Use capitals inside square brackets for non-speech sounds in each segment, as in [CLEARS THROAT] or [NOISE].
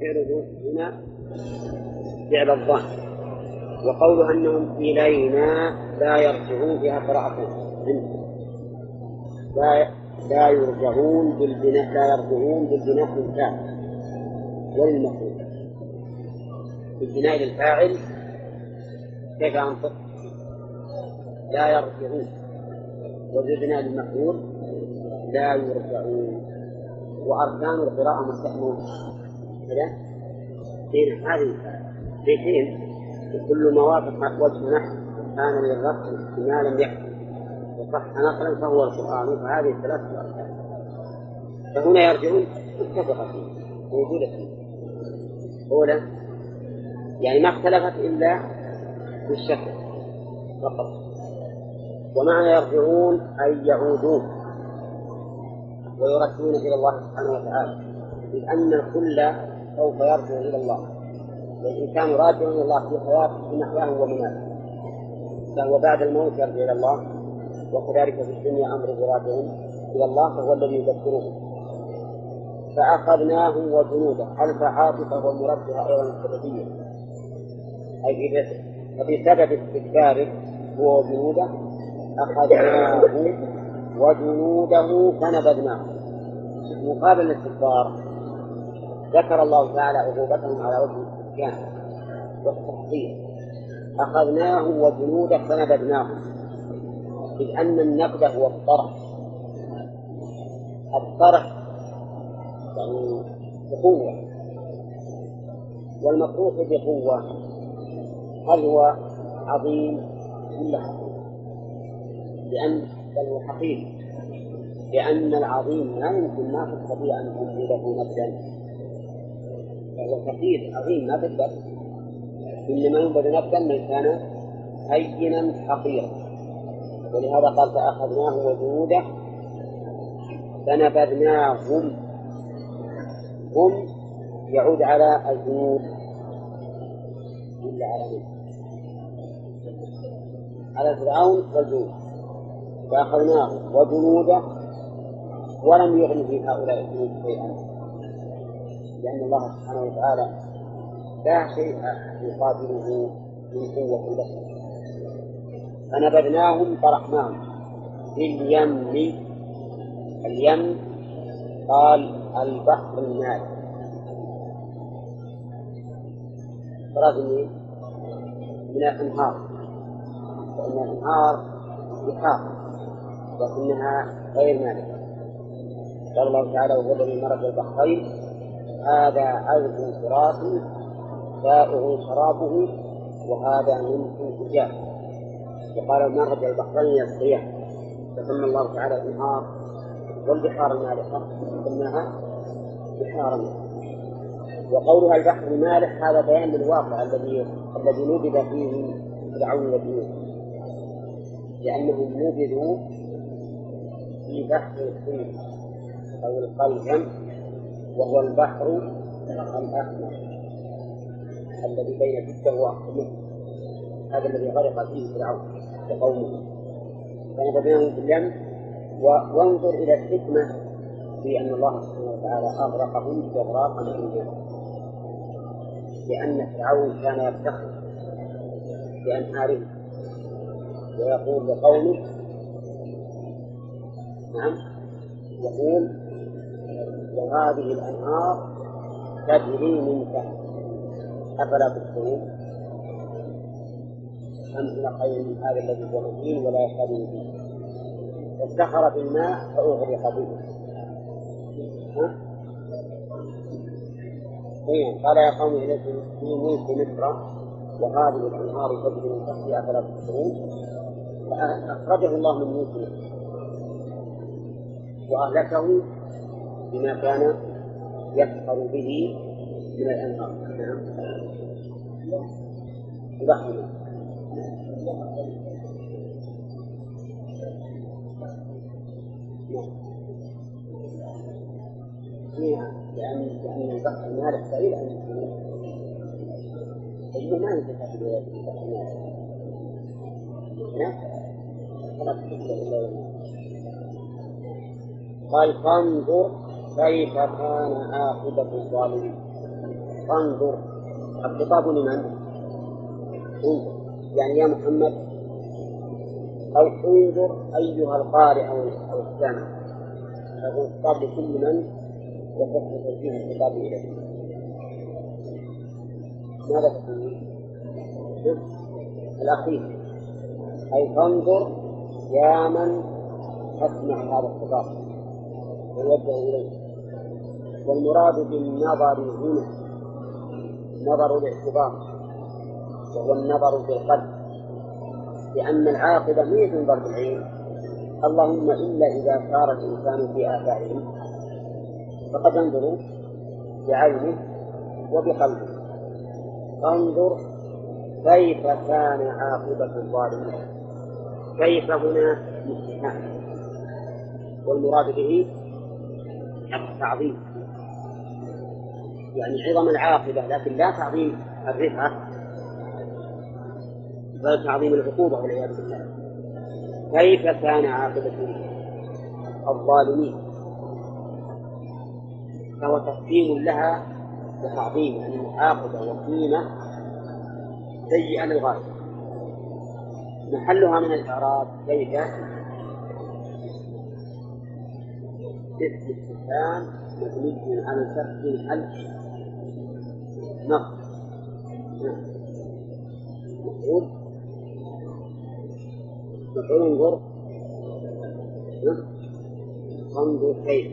فعله هنا فعل الظن وقوله أنهم إلينا لا يرجعون بها قراءة لا لا يرجعون بالبناء لا يرجعون بالبناء للفاعل وللمفعول. بالبناء للفاعل كيف أنطق؟ لا يرجعون. وبالبناء للمفعول لا يرجعون. وأركان القراءة مستحمون كذا بين هذه بيتين وكل ما وافق وجه نحو كان للرفع بما لم يحصل وصح نقلا فهو القرآن. فهذه ثلاثة أركان. فهنا يرجعون متفقة فيه موجودة فيه. أولى يعني ما اختلفت إلا في الشكل فقط. ومعنى يرجعون أي يعودون. ويردون إلى الله سبحانه وتعالى. لأن الكل سوف يرجع إلى الله. والإنسان راجع إلى الله في حياته في محياه ومماته فهو بعد الموت يرجع إلى الله. وكذلك في الدنيا أمره راجع إلى الله فهو الذي يذكره فأخذناه وجنوده. ألف عاطفة ومردها أيضا السببية. أي ففي سبب استكباره هو وجنوده أخذناه وجنوده فنبذناه. مقابل الاستكبار ذكر الله تعالى عقوبتهم على وجه الاستسلام والتحقيق. أخذناه وجنوده فنبذناه. إذ أن النقد هو الطرح الطرح يعني بقوة. والمطروح بقوة هل هو عظيم ولا؟ لأن بل هو حقير لأن العظيم ما يمكن ما تستطيع أن تنزله نبدا فهو كثير عظيم ما تقدر. إنما ينبذ نبدا من كان هينا حقيرا ولهذا قال فأخذناه وجنوده فنبذناهم. هم يعود على الجنود. إلا على من؟ على فرعون والجنود. فأخذناه وجنوده ولم يغن في هؤلاء الجنود شيئا. لأن الله سبحانه وتعالى لا شيء يقابله من قوة البشر. فنبذناهم طرحناهم في اليم قال البحر المالح فراد من الأنهار. فإن الأنهار بحار. لكنها غير مالحة قال الله تعالى الذي مرج البحرين هذا عذب فرات سائغ شرابه وهذا من انفجار وقال مرج البحرين يسقيان فسمى الله تعالى الانهار والبحار المالحه سماها بحارا وقولها البحر المالح هذا بيان للواقع الذي الذي نبذ فيه فرعون وجنوده لأنهم نبذوا في بحر الخير أو القلزم وهو البحر الأحمر الذي بين جدة ومصر هذا الذي غرق فيه فرعون وقومه فنبذناهم في اليم وانظر إلى الحكمة في أن الله سبحانه وتعالى أغرقهم إغراقا عندنا لأن فرعون كان يفتخر بأنهاره ويقول لقومه نعم. يقول وهذه الأنهار تجري من تحت أفلا تبصرون؟ أم هنا خير من هذا الذي هو مهين ولا يكاد يبين افتخر بالماء فأغرق به؟ إيه قال يا قوم إليكم في ملك مصر وهذه الأنهار تجري من تحتها أفلا تبصرون؟ فأخرجه الله من ملك مصر وأهلكه بما كان يفخر به من الأنهار. نعم. البحر لأن لأن البحر المالح بعيد عن الجنوب ما ينتفع بالبحر المالح نعم. إلا قال فانظر كيف كان عاقبة الظالمين. فانظر. الخطاب لمن؟ انظر. يعني يا محمد أو انظر أيها القارئ أو السامع. هذا الخطاب لكل من؟ يصح فيه الخطاب إليه. ماذا تقول؟ الأخير. أي فانظر يا من تسمع هذا الخطاب. ويوجه إليه. والمراد بالنظر هنا نظر الاعتبار وهو النظر بالقلب لأن العاقبة هي تنظر بالعين اللهم إلا إذا صار الإنسان في آثارهم فقد ينظر بعينه وبقلبه. انظر كيف كان عاقبة الظالمين. كيف هنا؟ استثناء والمراد به التعظيم يعني عظم العاقبة لكن لا تعظيم الرفعة بل تعظيم العقوبة والعياذ بالله. كيف كان عاقبة الظالمين؟ فهو تقديم لها وتعظيم يعني عاقبة وقيمة سيئة للغاية. محلها من الإعراب كيف؟ استفهام مبني على الفتح محل نقص مفعول. مفعول انظر. انظر كيف.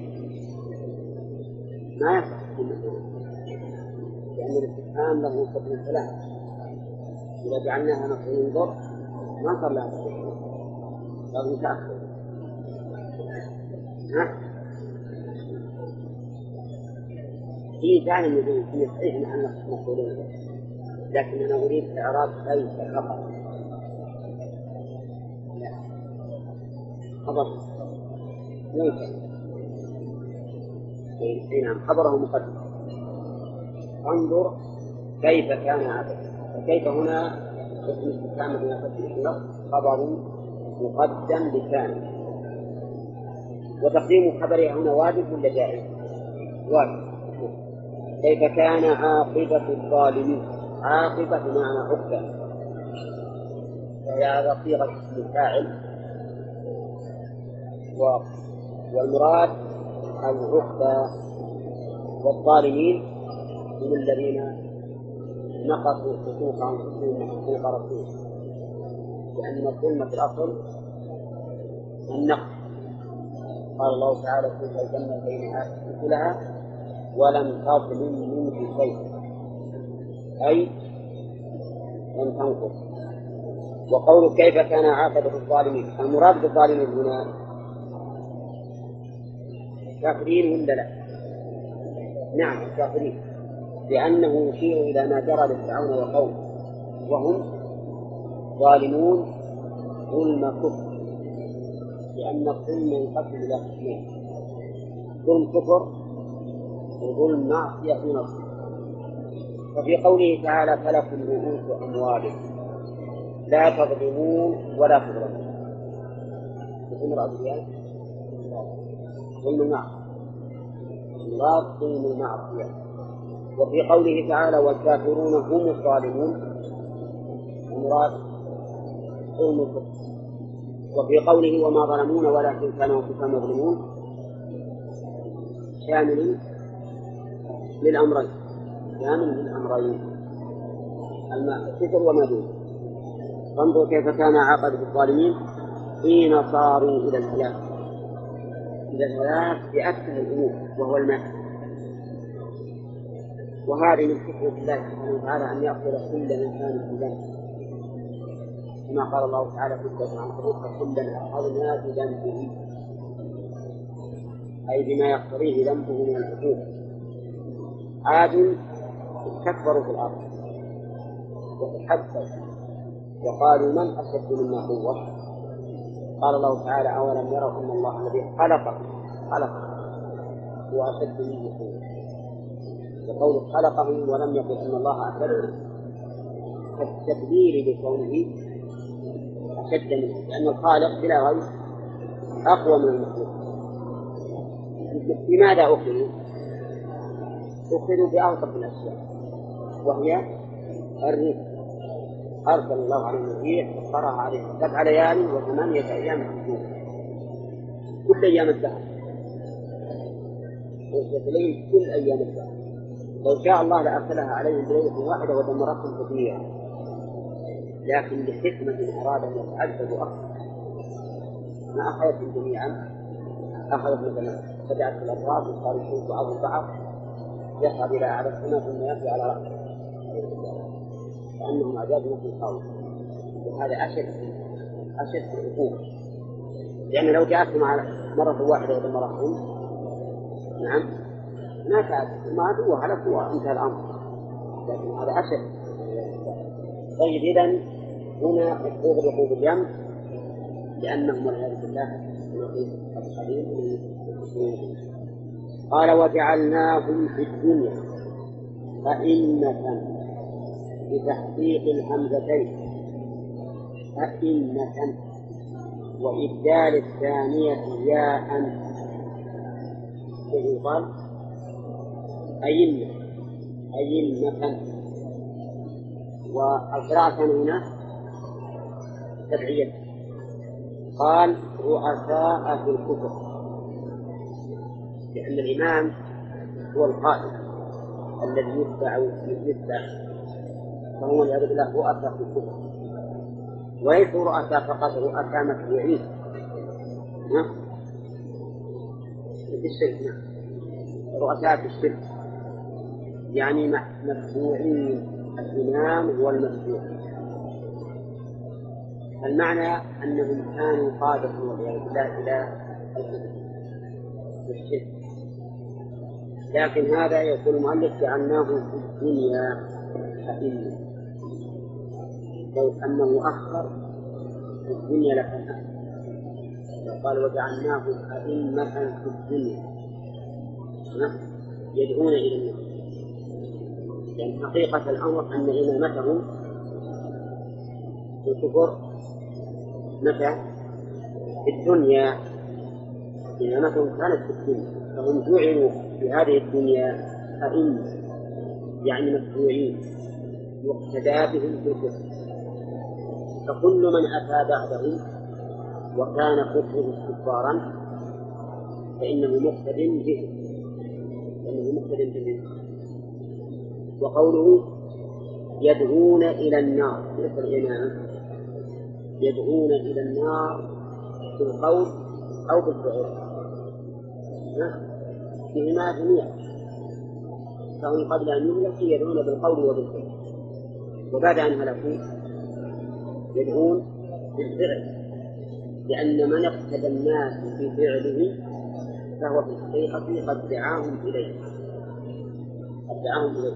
ما يصح لأن الاستفهام له حكم ثلاث إذا جعلناها مفعول انظر ما صار لها صار متأخر. ها؟ في فعلا يقول في صحيح إن مفعولين لكن أنا أريد إعراب فقط. لا خبر. ليس اي نعم خبره مقدم. انظر كيف كان عبد كيف هنا اسم استفهام فتح خبر مقدم بكان وتقديم خبره هنا واجب ولا جائز؟ واجب. كيف كان عاقبة الظالمين؟ عاقبة بمعنى عقبة. وهي هذا صيغة اسم الفاعل والمراد العقبة. والظالمين هم الذين نقصوا حقوق أنفسهم وحقوق رسولهم. لأن الظلم في الأصل النقص. قال الله تعالى كيف الجنة بينها مثلها ولم تظلم منه شيء. أي لم تنقص. وقول كيف كان عاقبة الظالمين؟ المراد بالظالمين هنا الكافرين ولا لا؟ نعم الكافرين لأنه يشير إلى ما جرى لفرعون وقومه. وهم ظالمون ظلم كفر. لأن الظلم ينقسم إلى قسمين. ظلم كفر وظلم معصية بنصر وفي قوله تعالى فلكم رؤوس أموالكم لا تظلمون ولا تظلمون. مثل مراد ظلم المعصية مراد ظلم المعصية وفي قوله تعالى والكافرون هم الظالمون. المراد ظلم الكفر. وفي قوله وما ظلمون ولكن كانوا انفسهم يظلمون. شامل للأمرين. كامل للأمرين. الكفر وما دونه فانظر كيف كان عاقبة الظالمين حين صاروا إلى الهلاك. إلى الهلاك بأكثر الأمور وهو الماء وهذه من حكمة الله سبحانه وتعالى أن يأخذ كل إنسان في ذنبه كما قال الله تعالى في سورة العنكبوت كلا أخذنا بذنبه. أي بما يقتضيه ذنبه من الحقوق عاد استكبروا في الأرض. وتحدثوا وقالوا من أشد منا قوة قال الله تعالى أولم يروا أن الله الذي خلق خلق. هو أشد منه قوة وقول خلقهم ولم يقل أن الله أشد. كالتدبير لكونه أشد منه. لأن الخالق بلا غير أقوى من المخلوق. بماذا أخذوا؟ أخذوا بألطف الأشياء وهي الريح. أرسل الله عليهم الريح فقرأ عليهم سبع ليال وثمانية أيام حسوما كل أيام الدهر. وتتلين كل أيام الدهر. لو شاء الله لأرسلها عليهم بليلة واحدة ودمرتهم تدميرا لكن لحكمة أراد أن يتعذبوا أكثر. ما أخذتهم جميعا أخذت مثلا بدأت الأطراف وصار يشوف بعض البعض. يصعد إلى أعلى السماء ثم يأتي على رأسه. كأنهم أعداد في القوم وهذا أشد أشد العقوبة. لأن لو جاءتهم مرة واحدة ودمرتهم نعم. ما كانت ماتوا وهلكوا وانتهى الأمر. لكن هذا أشد. طيب إذا هنا أغرقوا باليم لأنهم والعياذ بالله قال وجعلناهم في الدنيا أئمة بتحقيق الهمزتين أئمة وإبدال الثانية ياء يقال أئمة أئمة والقراءة هنا تبعية قال رؤساء في الكفر. لأن الإمام هو القائد الذي يتبع يتبع. فهو والعياذ بالله رؤساء في الكفر. وليسوا رؤساء فقط رؤساء متبوعين نعم. في الشرك نعم. رؤساء في الشرك. يعني متبوعين الإمام هو المتبوع المعنى أنهم كانوا قادة والعياذ بالله إلى الشرك. لكن هذا يقول المؤلف جعلناه في الدنيا أئمة. لو أنه أخر في الدنيا لكان قال وجعلناهم أئمة في الدنيا. يدعون إلى النار. يعني حقيقة الأمر أن إمامتهم في الكفر متى؟ في الدنيا. إمامتهم كانت في الدنيا. فهم جعلوا في هذه الدنيا أئمة يعني متبوعين يقتدى بهم في الكفر فكل من أتى بعدهم وكان كفره كفارا فإنه مقتد به فإنه مقتد به وقوله يدعون إلى النار مثل الإمامة يدعون إلى النار بالقول أو بالفعل. فيهما جميعا. فهم قبل أن يهلكوا يدعون بالقول وبالفعل. وبعد أن هلكوا يدعون بالفعل. لأن من اقتدى الناس بفعله فهو في الحقيقة قد دعاهم إليه. قد دعاهم إليه.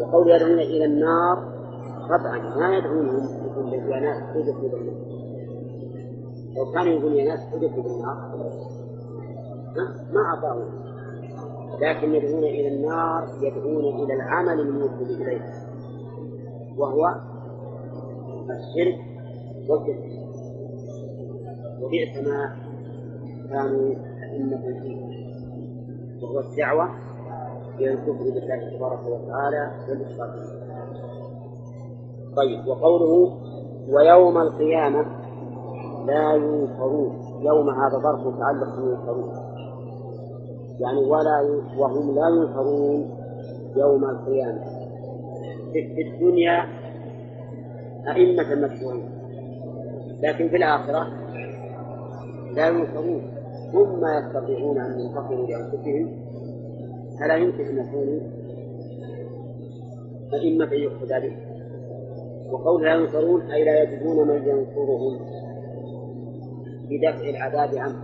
وقول يدعون إلى النار طبعا ما يدعونهم يقول يا ناس ادخلوا بالنار لو كانوا يقولون يا ناس ادخلوا بالنار ما أعطاهم. لكن يدعون إلى النار يدعون إلى العمل الموصل إليه. وهو الشرك والكفر. وبئس ما كانوا أئمة فيه. وهو الدعوة إلى الكفر بالله تبارك وتعالى والإشراك طيب وقوله ويوم القيامة لا ينصرون يوم هذا ظرف متعلق ينصرون يعني ولا وهم لا ينصرون يوم القيامة. في الدنيا أئمة مشهورين لكن في الآخرة لا ينصرون هم ما يستطيعون أن ينتصروا لأنفسهم فلا يمكن أن يكونوا أئمة يقتدى به وقول لا ينصرون أي لا يجدون من ينصرهم بدفع العذاب عنه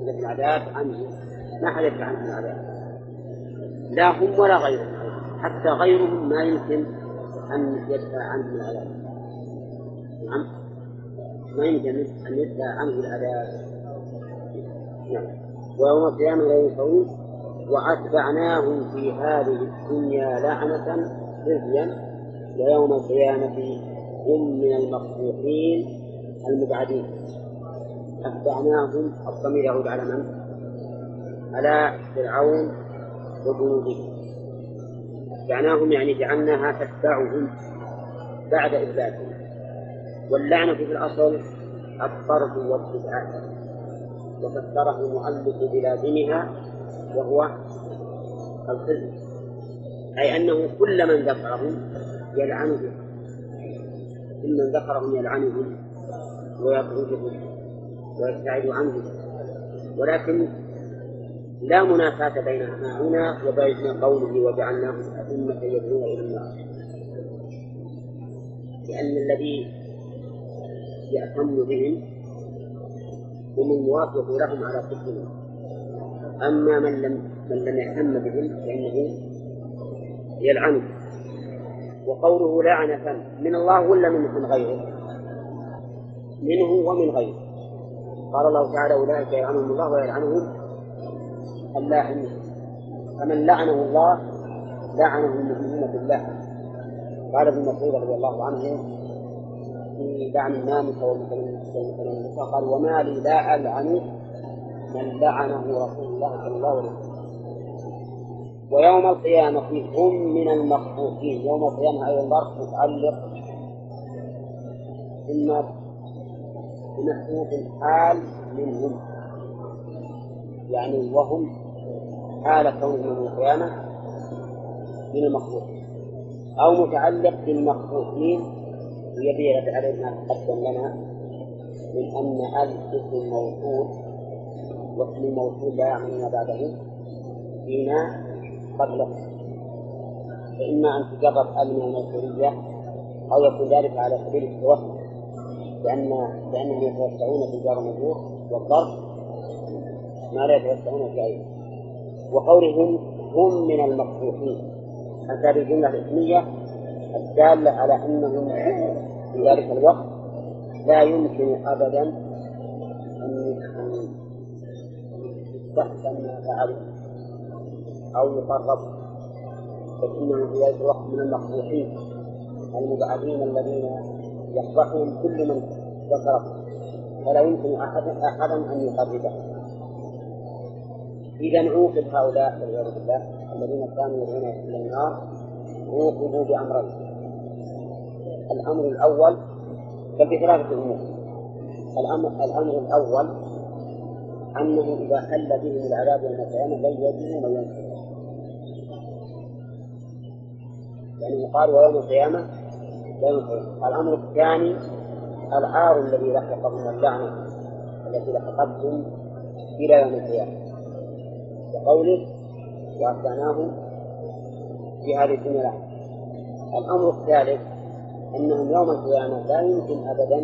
بدفع العذاب عنه ما حد يدفع عنهم العذاب لا هم ولا غيرهم. حتى غيرهم ما يمكن أن يدفع عنهم العذاب. نعم. ما يمكن أن يدفع عنه العذاب. نعم. ويوم القيامة لا ينصرون وأتبعناهم في هذه الدنيا لعنة خزيا ويوم القيامة هم من المقبوحين المبعدين. أتبعناهم. الضمير يعود على من؟ على فرعون وجنوده. جعلناهم يعني جعلناها تتبعهم بعد إبلادهم واللعنة في الأصل الطرد والابتداء. وفسره المؤلف بلازمها وهو الخزي. أي أنه كل من ذكرهم يلعنهم كل من ذكرهم يلعنهم ويطردهم ويبتعد عنهم ولكن لا منافاة بين ما هنا وبين قوله وجعلناهم أئمة يدعون إلى النار. لأن الذي يأتم بهم هم الموافق لهم على كفرهم. أما من لم من لم يهتم بهم فإنه يلعنه وقوله لعنة من الله ولا من غيره؟ منه ومن غيره. قال الله تعالى أولئك يلعنهم الله ويلعنهم اللاعنين فمن لعنه الله لعنه المؤمنون بالله. قال ابن مسعود رضي الله عنه في لعن الناموس والمتنمسة قال وما لي لا ألعن من لعنه رسول الله صلى الله عليه وسلم. ويوم القيامة هم من المخطوفين يوم القيامة أيضا ظرف متعلق إما بمخطوف حال منهم. يعني وهم حال كونهم يوم القيامة من المخطوفين أو متعلق بالمخطوفين ليبين عليه ما تقدم لنا من أن ال اسم موصول واسم الموصول لا يعني ما بعده فيما قبله. فإما أن تجرب من الموصولية أو يكون ذلك على سبيل التوسع لأن لأنهم يتوسعون في جار المجرور والظرف ما لا يتوسعون في غيره وقولهم هم من المقصوصين هذه الجملة الاسمية الدالة على أنهم في ذلك الوقت لا يمكن أبدا أن يستحسن ما فعلوا أو يقرب فإنهم في ذلك الوقت من المقبوحين المبعدين الذين يقبحهم كل من ذكرهم فلا يمكن أحد أحدا أن يقربه. إذا عوقب هؤلاء والعياذ بالله الذين كانوا يدعون إلى النار عوقبوا بأمرين. الأمر الأول بل بثلاثة أمور الأمر الأمر الأول أنه إذا حل بهم العذاب يوم القيامة لن يجدوا من ينصرون يعني يقال ويوم القيامة لا ينصرون الأمر الثاني العار الذي لحقهم اللعنة التي لحقتهم إلى يوم القيامة. وقوله وأتبعناهم في هذه الدنيا الأمر الثالث أنهم يوم القيامة لا يمكن أبدا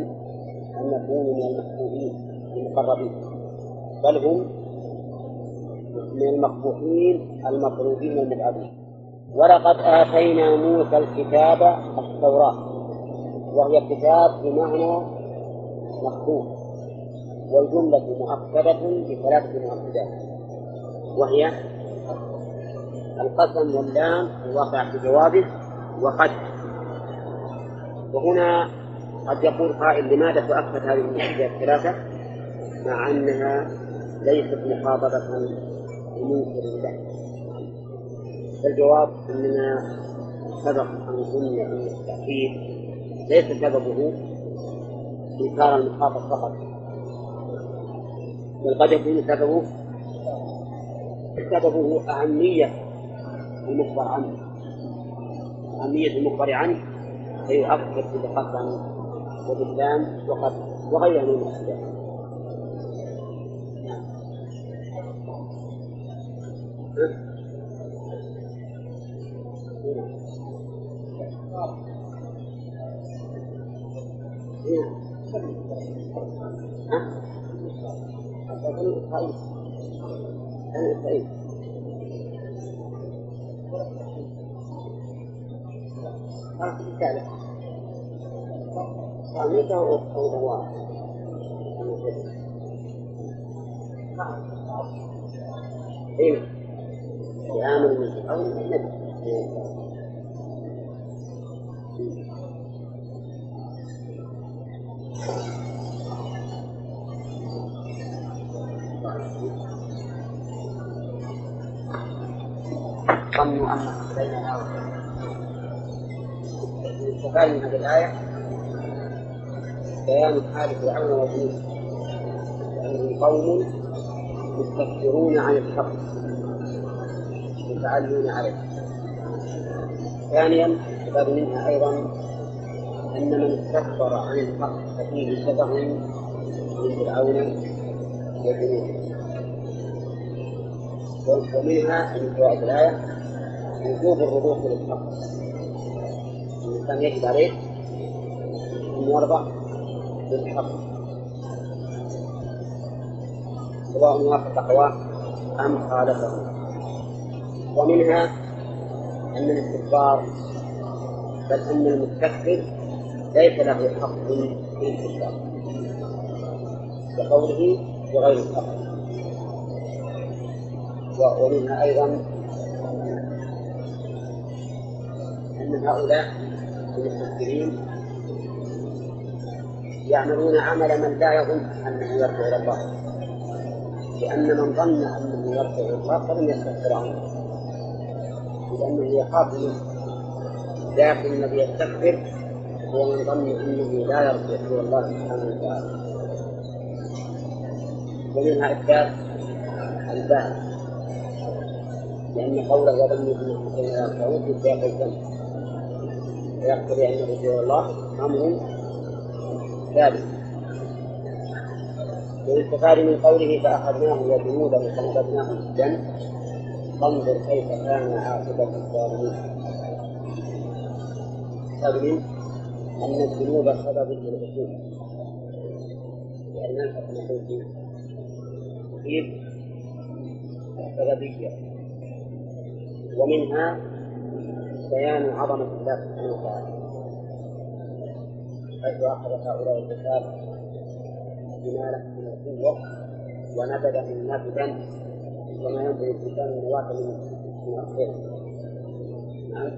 أن يكونوا من المحبوبين المقربين بل هم من المقبوحين المطلوبين المبعدين ولقد آتينا موسى الكتاب التوراة وهي كتاب بمعنى مخطوط والجملة مؤكدة بثلاثة مؤكدات. وهي القسم واللام الواقع في جوابه وقد وهنا قد يقول قائل لماذا تؤكد هذه المؤكدات الثلاثة؟ مع أنها ليست مخاطبة بمنكر الله فالجواب أننا سبق أن قلنا أن التأكيد ليس سببه إنكار المخاطب فقط. بل قد يكون سببه سببه أهمية المخبر عنه أهمية المخبر عنه فيؤكد بقسم وباللام وقد وغيرها من الأشياء ها؟ خامسة أو دوام إيه. لآمن من أو ظنوا أنهم بينها وبين يستفاد من هذه الآية. بيان حال فرعون وجنوده لأنهم قوم مستكبرون عن الحق. متعلون عليه. ثانيا يستفاد منها أيضا أن من استكبر عن الحق ففيه شبه من فرعون وجنوده ومنها من فوائد الآية وجوب الرجوع للحق. الإنسان يجب عليه أن يرضى بالحق. سواء وافق هواه أم خالفه. ومنها أن الاستكبار بل أن المستكبر ليس له حق في الاستكبار كقوله بغير الحق. ومنها أيضا أن هؤلاء المستكبرين يعملون عمل من لا يظن أنه يرجع إلى الله. لأن من ظن أنه يرجع إلى الله فلم يستكبر عنه لأنه يخاف منه. لكن الذي يستكبر هو من ظن أنه لا يرجع إلى الله سبحانه وتعالى. ومنها إثبات الباب لأن قوله وظنوا أنهم كانوا يرجعون في سياق الذنب ويقتضي أن رجوع الله أمر ثابت والاستفاد من قوله فأخذناه وجنوده فنبذناه في الجنة فانظر كيف كان عاقبة الظالمين. من أن الذنوب سبب للعقوبة لأن الحكم فيه سببية ومنها بيان عظمة الله سبحانه وتعالى. حيث أخذ هؤلاء الكتاب بما له من القوة ونبذه نبذا كما ينبغي الإنسان من واحد من الخير. نعم.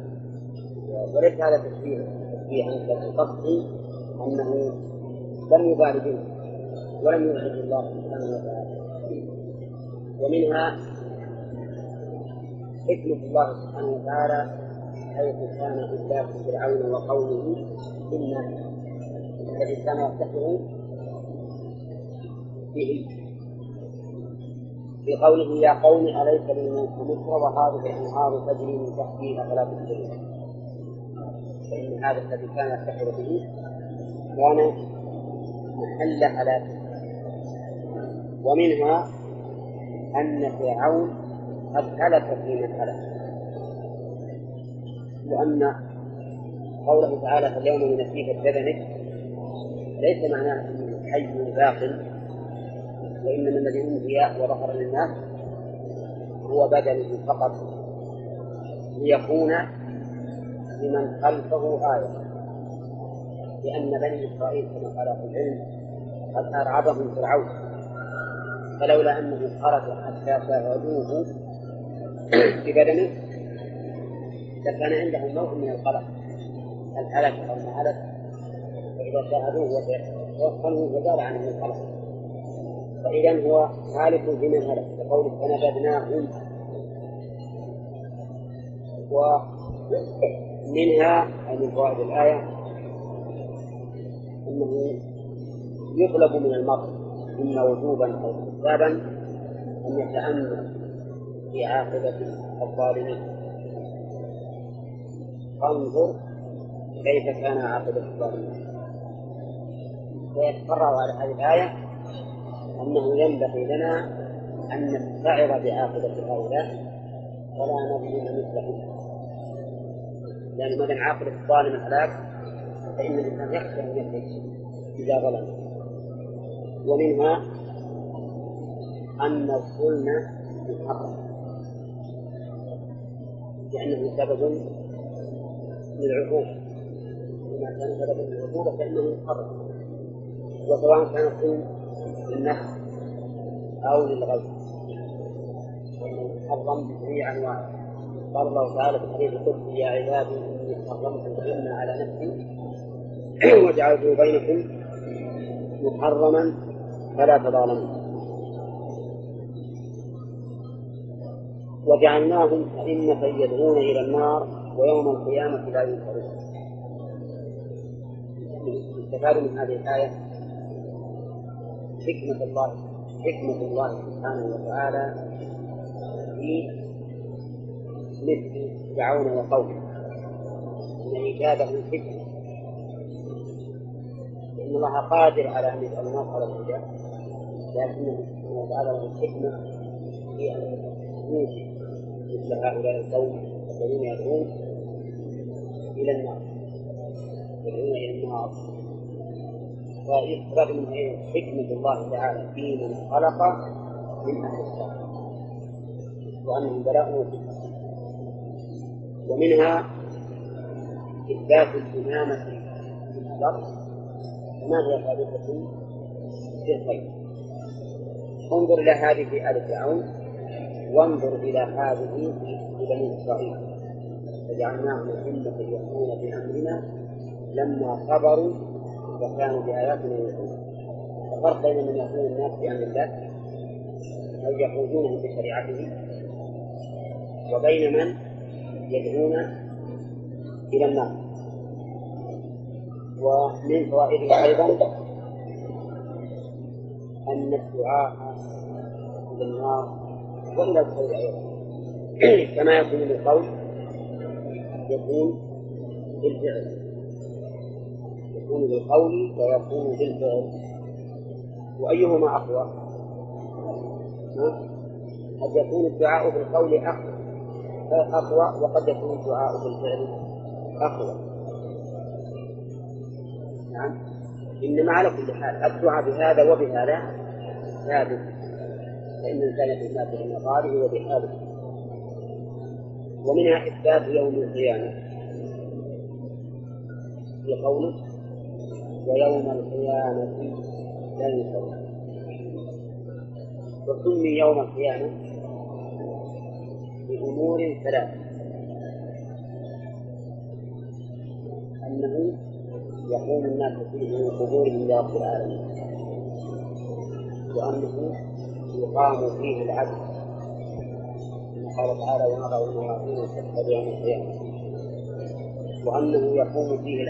وليس هذا تشبيه تشبيها بل أنه لم يبال به ولم يعجب الله سبحانه وتعالى ومنها حكمة الله سبحانه وتعالى حيث كان إهلاك فرعون وقومه بالناس الذي كان يفتخر به. في قوله يا قوم أليس لي ملك مصر وهذه الأنهار تجري من تحتي أفلا تبصرون فإن هذا الذي كان يفتخر به كان محل هلاكه ومنها أن فرعون قد هلك في من هلك. لأن قوله تعالى فاليوم ننسيك بدنك ليس معناه حي باق وإنما الذي أنهي وظهر للناس هو بدنه فقط ليكون لمن خلفه آية. لأن بني إسرائيل كما قال في العلم قد أرعبهم فرعون فلولا أنه خرج حتى شاهدوه ببدنه [CLEARS THROAT] لكان عندهم نوع من القلق. الهلك أو ما هلك؟ فإذا شاهدوه وتوكلوا وزال عنهم القلق فإذا هو هالك في من هلك كقوله فنبذناهم ومنها أي من فوائد الآية أنه يطلب من المرء إما وجوبا أو استحبابا أن يتأمل في عاقبة الظالمين. فانظر كيف كان عاقبة الظالمين. ويتقرر على هذه الآية أنه ينبغي لنا أن نستعر بعاقبة هؤلاء ولا نظلم مثلهم. لأن دام عاقبة الظالم الهلاك فإن الإنسان يخشى أن يهلك إذا ظلم. ومنها أن الظلم محرم لأنه سبب للعقوبة. وما كان سببا للعقوبة فإنه محرم وسواء كان الظلم للنفس أو وإنه محرم بجميع أنواعه. قال الله تعالى في الحديث القدسي يا عبادي إني حرمت الظلم على نفسي [CLEARS THROAT] وجعلته بينكم محرما فلا تظالموا. وجعلناهم أئمة يدعون إلى النار ويوم القيامة لا ينصرون. يستفاد من هذه الآية؟ حكمة الله حكمة الله سبحانه وتعالى في مثل فرعون وقومه. أن إجابة حكمة. لأن الله قادر على أن يجعل الناس على الهدى لكنه سبحانه وتعالى له الحكمة في أن يوجد مثل هؤلاء القوم الذين يدعون إلى النار يدعون إلى النار. من حكمة الله تعالى في من خلق من أهل الشر وأنهم بلاء ومنها إثبات الإمامة في الشر وما هي ثابتة في الخير؟ انظر إلى هذه في آل فرعون. وانظر إلى هذه في بني إسرائيل. فجعلناهم أئمة يهدون بأمرنا لما صبروا وكانوا بآياتنا يؤمنون الفرق بين من يهدون الناس بأمر الله أو يقودونهم بشريعته وبين من يدعون إلى النار. ومن فوائده أيضا أن الدعاء إلى النار وإلى الخير أيضا. كما يكون بالقول يكون بالفعل. يكون بالقول ويكون بالفعل. وأيهما أقوى؟ قد يكون الدعاء بالقول أقوى. وقد يكون الدعاء بالفعل أقوى. نعم. إنما على كل حال الدعاء بهذا وبهذا ثابت. فإن الإنسان في الناس بمقاله وبحاله ومنها إثبات يوم القيامة. في قوله ويوم القيامة لا ينصرون وسمي يوم القيامة بأمور ثلاث أنه يقوم الناس فيه من قبورهم إلى رب العالمين وأنه يقام فيه العدل. كما قال تعالى ونضع الموازين القسط يوم القيامة. وأنه يقوم فيه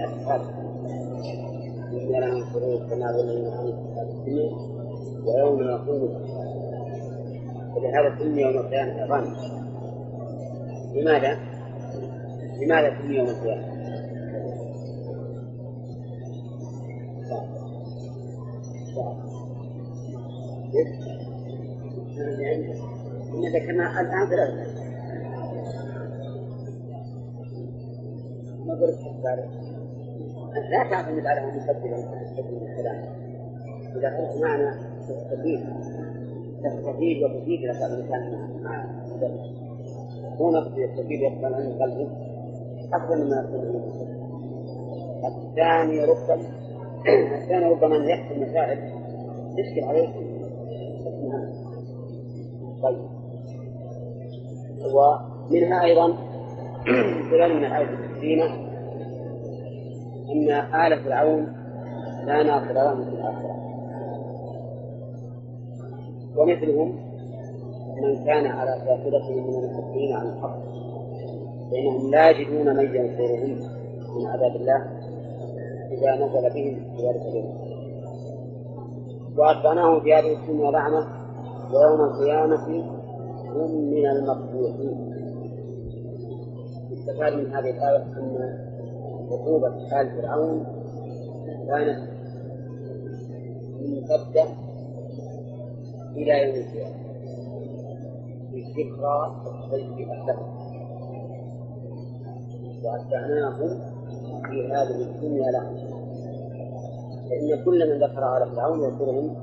إنا لننصرون كما ظلمنا عن الدنيا ويوم يقوم فلهذا سمي يوم القيامة عظام لماذا؟ لماذا سمي يوم القيامة؟ إن ذكرنا الآن ثلاثة ما قلت لا تعتمد على مقدما تستفيد الكلام. إذا قلت معنى تستفيد. تستفيد وتفيد لك الإنسان مع هو نفسه يستفيد يقبل عن قلبه أفضل مما يكون الثاني ربما الثاني ربما يحصل مسائل تشكل عليه طيب. ومنها أيضا [CLEARS THROAT] خلال من الآية الكريمة أن آل فرعون لا ناصر لهم في الآخرة. ومثلهم من كان على شاكلة من المسلمين عن الحق فإنهم لا يجدون من ينصرهم من عذاب الله إذا نزل بهم في ذلك اليوم وأتبعناهم في هذه الدنيا لعنة ويوم القيامة هم من المقبوحين. يستفاد من هذه الآية أن عقوبة آل فرعون كانت ممتدة إلى يوم القيامة. بذكرى الشيء أحدهم وأتبعناهم في هذه الدنيا لهم. فإن كل من ذكر على فرعون يذكرهم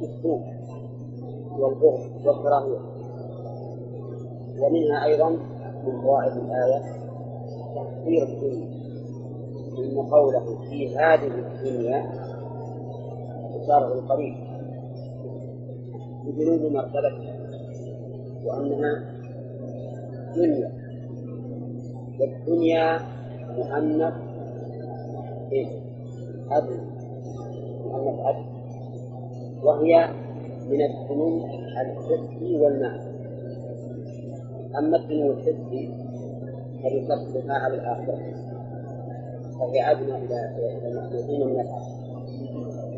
بالسوء والبغض والكراهية. ومنها أيضا من فوائد الآية تحقير الدنيا إن قوله في هذه الدنيا إشارة القريب بجنوب مرتبتها وأنها دنيا. والدنيا مؤنث إيه؟ أدنى مؤنث أدنى وهي من الفنون الحسي والمعنى أما الدنو الحسي فبفضلها على الآخرة. فهي أدنى إلى المخلوقين من الآخرة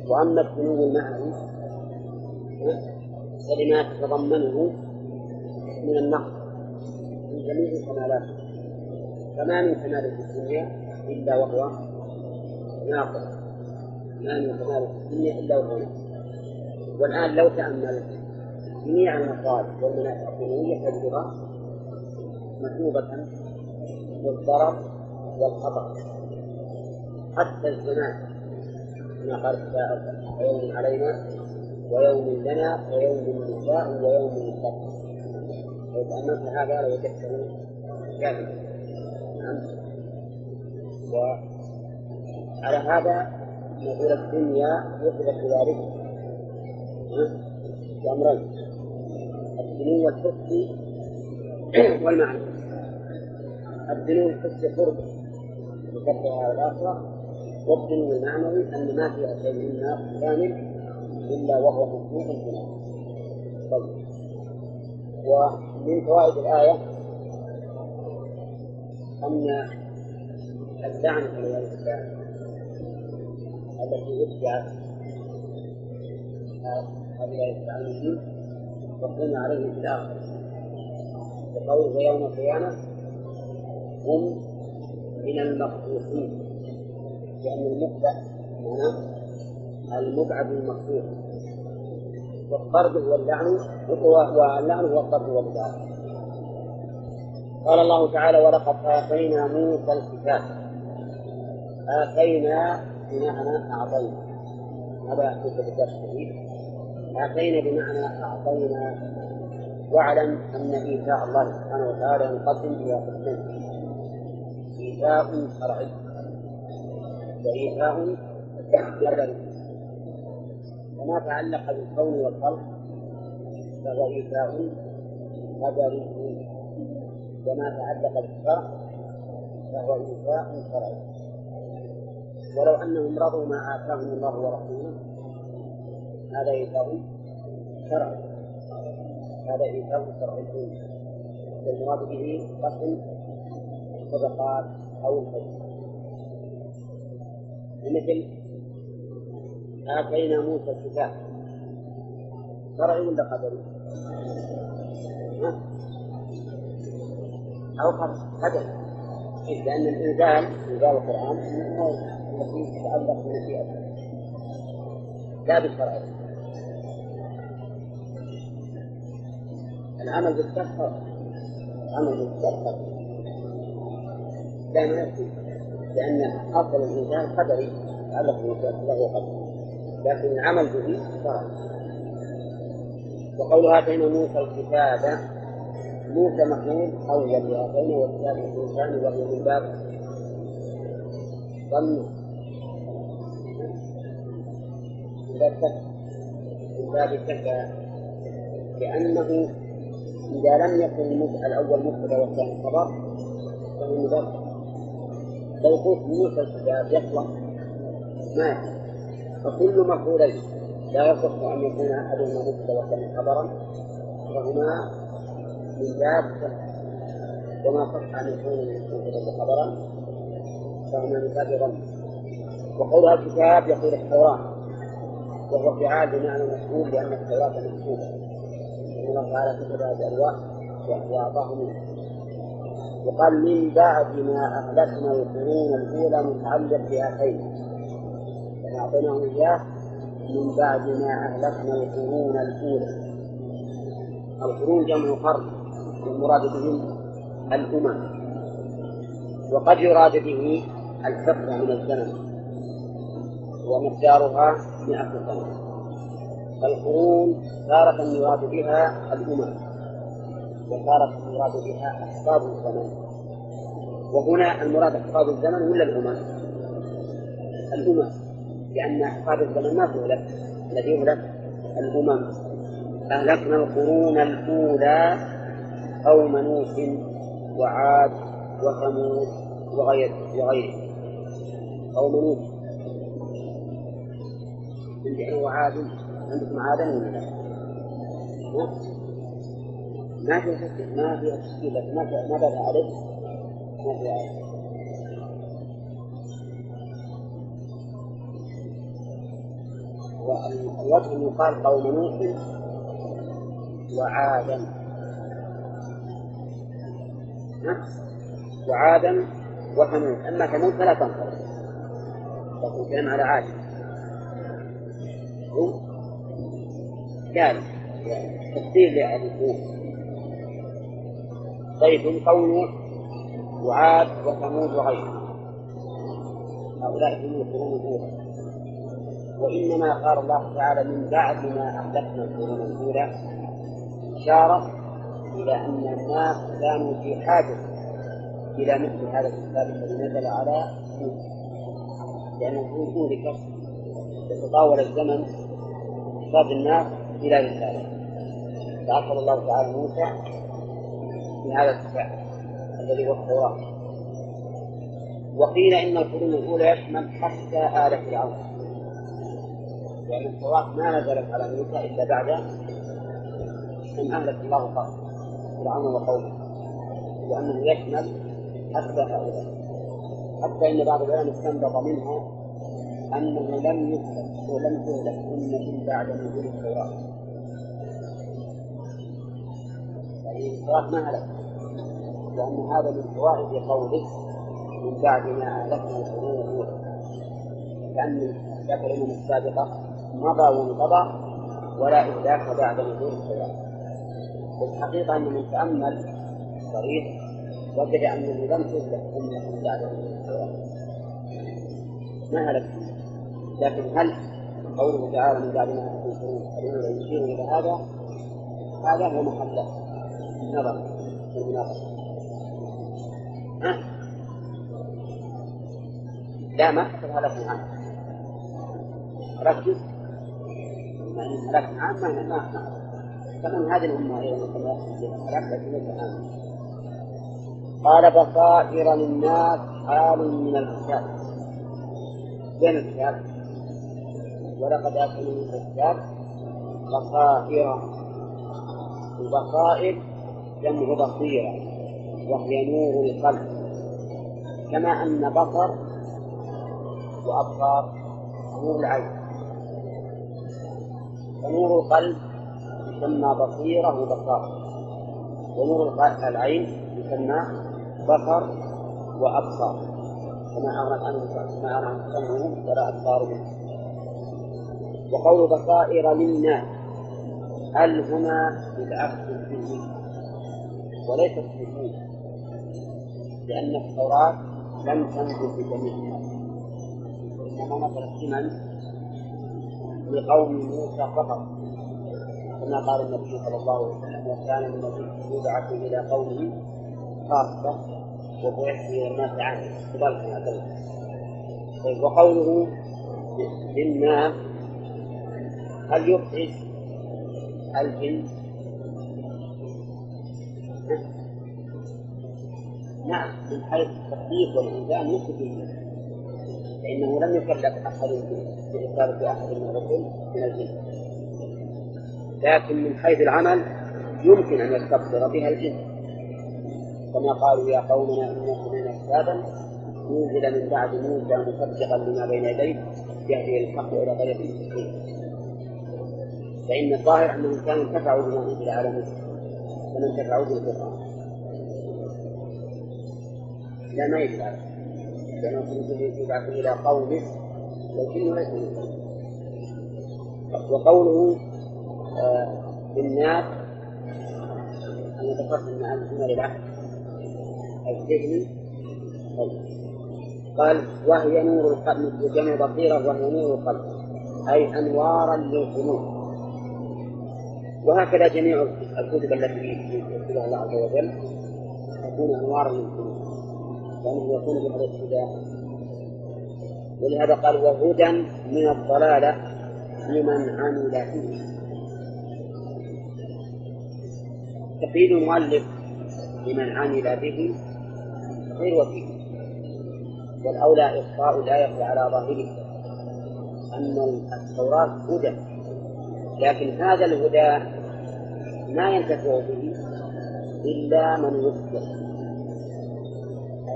وأما الدنو المعنوي فلما تتضمنه من النقص من جميع كمالاته فما من كمال في الدنيا إلا وهو ناقص. ما من كمال في الدنيا إلا وهو ناقص. والآن لو تأملت جميع المصالح والمنافع الدنيوية تجدها مكتوبة بالضرر والخطر حتى الزمان كما قال يوم علينا ويوم لنا ويوم النساء ويوم الفقر لو تأملت هذا لوجدته نعم. وعلى هذا نقول الدنيا يثبت ذلك. بأمرين الدنو الحسي والمعنى الدنو الحسي قرب. بكفها الآخرة والدنو المعنوي أن ما في شيء منا كامل إلا وهو مخلوق في طيب. ومن فوائد الآية أن اللعنة والعياذ بالله التي اتبعت هؤلاء التعليمين تكون عليهم في الآخرة. وقوله يوم القيامة هم من المخلوقين لأن المبدع معناه المبعد المخلوق والطرد هو اللعن واللعن هو الطرد والبعد قال الله تعالى ولقد آتينا موسى الكتاب. آتينا بمعنى أعطينا. هذا يحدث بالدرس آتينا بمعنى أعطينا. واعلم أن إيتاء الله سبحانه وتعالى ينقسم إلى قسمين. إيتاء شرعي. وإيتاء قدري وما تعلق بالكون والخلق فهو إيتاء قدري وما تعلق بالشرع فهو إيتاء شرعي. ولو أنهم رضوا ما آتاهم الله ورسوله هذا إيتاء شرعي. هذا إيتاء شرعي. والمراد به قسم الصدقات. أو الحج مثل آتينا موسى الكتاب. شرعي ولا قدري؟ أو قدري. لأن الإنزال إنزال القرآن التي تتعلق بمشيئته لا بالشرع. العمل بالكفر العمل بالكفر لا ما لأن أصل الإنسان قدري يتعلق بمشيئته له قدر لكن العمل به شرع وقولها آتينا موسى الكتاب موسى مفعول أول لآتينا والكتاب ثاني وهي من باب ظن. من باب من باب لأنه إذا لم يكن الأول مبتدأ والثاني خبر فهو مبتدأ قلت موسى الكتاب يطلق ما فكل مفعولين لا يصح أن يكون أحدهما مبتدأ والثاني خبرا فهما من باب وما صح أن يكون مبتدأ خبرا فهما من باب ظن. وقولها الكتاب يقول التوراة وهو فعال بمعنى مفعول لأن التوراة مكتوبة. الله تعالى كتبها بألواح وأعطاه منها. وقال من بعد ما أهلكنا القرون الأولى متعلق بآتينا أعطيناهم إياه. من بعد ما أهلكنا القرون الأولى. القرون جمع قرن. والمراد بهم الأمم. وقد يراد به الفترة من الزمن. ومقدارها مئة سنة. فالقرون تارة يراد بها الأمم. وتارة يراد بها أحقاب الزمن. وهنا المراد أحقاب الزمن ولا الأمم؟ الأمم لأن أحقاب الزمن ما تهلك. الذي يهلك؟ الأمم. أهلكنا القرون الأولى قوم نوح وعاد وثمود وغير وغيرهم. قوم نوح. عندي وعاد عندكم عادا ولا لا؟ ما تشكيل ما فيها تشكيل ما فيها ما فيها ألف ما فيها ألف والوجه يقال قوم نوح وعادا. وعادا وثمود أما ثمود فلا تنصرف لكن الكلام على عاد. قال تفسير لأبي طيب قوله وعاد وثمود وغيرهم هؤلاء هم القرون الأولى. وإنما قال الله تعالى من بعد ما أهلكنا القرون الأولى إشارة إلى أن الناس كانوا في حاجة إلى مثل هذا الكتاب الذي نزل على موسى لأنه أهلكت يتطاول الزمن احتاج الناس إلى رسالة. فأرسل الله تعالى موسى بهذا الكتاب الذي هو التوراة. وقيل إن القرون الأولى يشمل حتى آل فرعون. لأن التوراة ما نزلت على موسى إلا بعد أن أهلك الله فرعون وقومه لأنه يشمل حتى هؤلاء. حتى إن بعض العلماء استنبط منها أنه لم يهلك ولم تهلك أمة بعد نزول التوراة. يعني التوراة ما هلك لأن هذا من فوائد قوله من بعد ما أهلكنا القرون الأولى ذاك الأمم السابقة مضى وانقضى ولا إهلاك بعد نزول التوراة والحقيقة أن من تأمل الصريح وجد أنه لم تهلك أمة بعد نزول التوراة ما هلك؟ لكن هل قوله تعالى من بعد ما أهلكنا القرون الأولى يشير إلى هذا؟ هذا هو محل النظر في المناقشة. لا ما حصل هلك عنه ركز. يعني هلاك عام ما ما كمان هذه الأمة أيضا هلاك لكن عام قال بصائر للناس حال من الكتاب بين الكتاب ولقد آتينا من الكتاب بصائر. البصائر جمع بصيرة. وهي نور القلب. كما أن بصر وأبصار نور العين. فنور القلب يسمى بصيرة وبصارة ونور العين يسمى بصر وأبصار. كما عنه كما أغنى عنه ولا أبصار منه. وقول بصائر للناس هل هنا بالعكس فيه وليست في لأن التوراة لم تنزل بجميع الناس إنما نزلت لمن؟ لقوم موسى فقط. كما قال النبي صلى الله عليه وسلم وكان النبي يبعث إلى قومه خاصة وبعث إلى الناس عامه كذلك طيب وقوله للناس هل يخرج الجن؟ نعم من حيث التخفيف والإنسان يخرج فإنه لم يكلف أحد برسالة أحد من الرسل من الجن لكن من حيث العمل يمكن أن يستبصر بها الجن كما قالوا يا قومنا إنا سمعنا كتابا ينزل من بعد موسى مصدقا لما بين يديه يهدي الحق إلى طريق مستقيم. فإن الظاهر أنهم كانوا انتفعوا بما أنزل على موسى كما انتفعوا بالقرآن. لا ما يجب على لأنه يبعث إلى قومه والجن ليس من وقوله آه بالناس أنا ذكرت أن هنا للعهد الذهني قال وهي نور القلب وجمع بصيرة وهي نور القلب. أي أنوارا للقلوب وهكذا جميع الكتب التي يكتبها الله عز وجل تكون أنوارا للقلوب لأنه يكون بهذا الابتداء ولهذا قال وهدى من الضلالة لمن عمل فيه تقييد المؤلف لمن عمل به غير وكيل. والأولى إخفاء الآية على ظاهره أن التوراة هدى. لكن هذا الهدى ما ينتفع به إلا من وفق.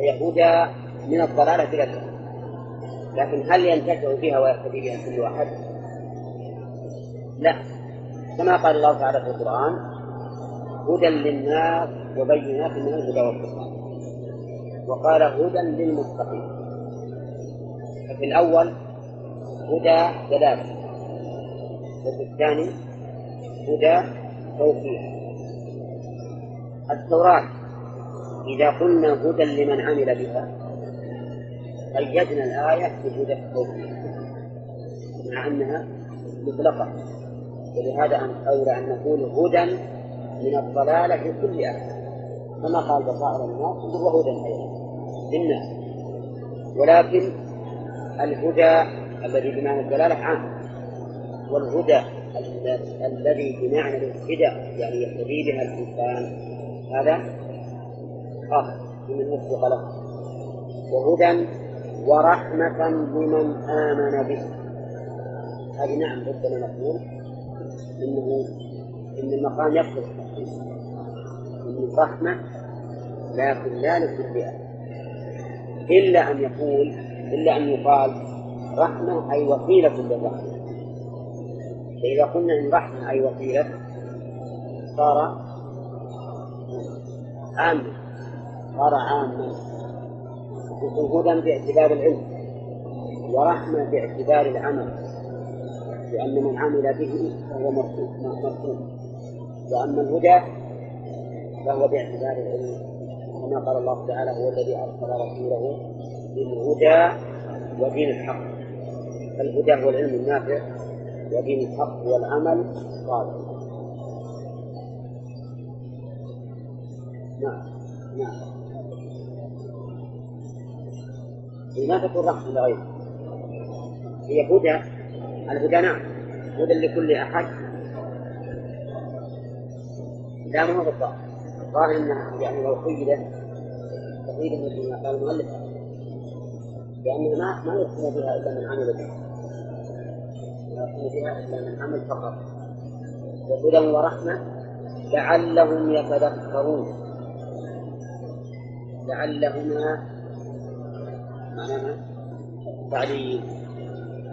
هي هدى من الضلالة إلى الهدى لكن هل ينتفع بها ويهتدي بها كل واحد؟ لا. كما قال الله تعالى في القرآن هدى للناس وبينات من الهدى والفرقان. وقال هدى للمتقين. ففي الأول هدى دلالة وفي الثاني هدى توفيق. التوراة. إذا قلنا هدى لمن عمل بها قيدنا الآية بهدى التوفيق مع أنها مطلقة. ولهذا أولى أن نقول هدى من الضلالة في كل أحد كما قال بصائر الناس وهدى أيضا. للناس ولكن الهدى الذي بمعنى الدلالة عام. والهدى الذي بمعنى الاهتداء يعني يهتدي بها الإنسان هذا خاص بمن وفق له وهدى ورحمة لمن آمن به. هذه نعم ربما نقول إنه إن المقام يقصد التحريم إن رحمة لكن لا أحد إلا أن يقول إلا أن يقال رحمة أي وسيلة للرحمة. فإذا قلنا إن رحمة أي وسيلة صار عاما صار عاما. هدى باعتبار العلم ورحمة باعتبار العمل لأن من عمل به فهو مرحوم وأما الهدى فهو باعتبار العلم كما قال الله تعالى هو الذي أرسل رسوله بالهدى ودين الحق. الهدى هو العلم النافع ودين الحق هو العمل الصالح. نعم نعم. ما تكون رحمة لغيره هي هدى الهدى نعم. هدى لكل أحد. لا ما هو بالظاهر الظاهر إنها يعني لو قيدت تقييدا مثل ما قال المؤلف. لأنها ما ما يحكم بها إلا من عمل بها لا يحكم بها إلا من عمل فقط. وهدى ورحمة لعلهم يتذكرون. لعلهما معناها تعليل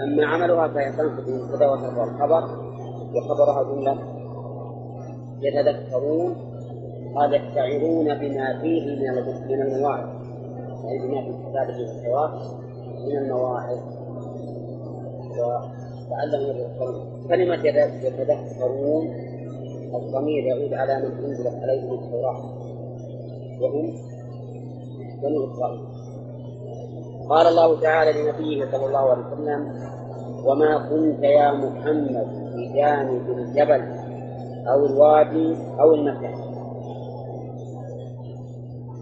أما عملها فهي تنصب المبتدأ وترفع الخبر وخبرها جملة يتذكرون قال يستعيرون بما فيه من من المواعظ. يعني بما في كتابه والتوراة من المواعظ. وتعلموا يتذكرون كلمة يتذكرون الضمير يعود على من أنزلت عليهم التوراة. وهم بنو إسرائيل. قال الله تعالى لنبيه صلى الله عليه وسلم وما كنت يا محمد بجانب الجبل أو الوادي أو المكان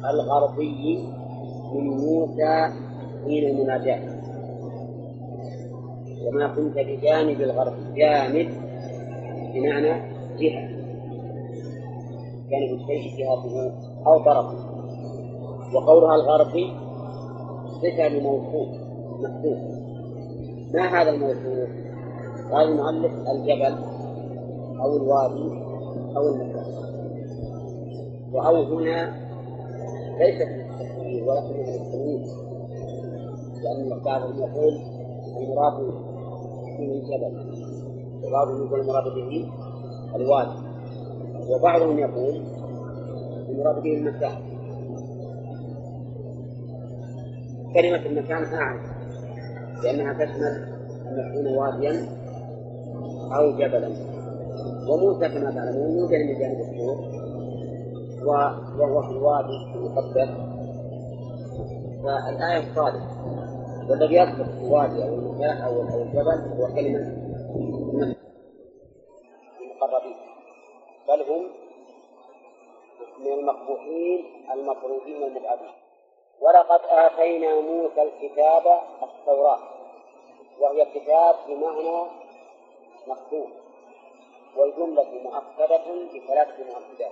الغربي من موسى حين المناجاة وما كنت بجانب الغرب جانب بمعنى جهة. جانب الشيء جهته أو طرفه. وقولها الغربي صفة لموصوف مكتوب ما هذا الموصوف؟ قال المؤلف الجبل أو الوادي أو المكان. وأو هنا ليست للتكبير ولكنها للتمييز لأن بعضهم يقول المراد به الجبل. وبعضهم يقول المراد به الوادي. وبعضهم يقول المراد به المكان. كلمة المكان أعم لأنها تشمل أن يكون واديا أو جبلا. وموسى كما تعلمون يوجد من جانب الطور وهو في الوادي المقدس. فالآية صادقة والذي يصدق الوادي أو المكان أو الجبل هو كلمة المقربين. بل هم من المقبوحين المطرودين المبعدين ولقد آتينا موسى الكتاب التوراة وهي كتاب بمعنى مكتوب والجملة مؤكدة بثلاثة مؤكدات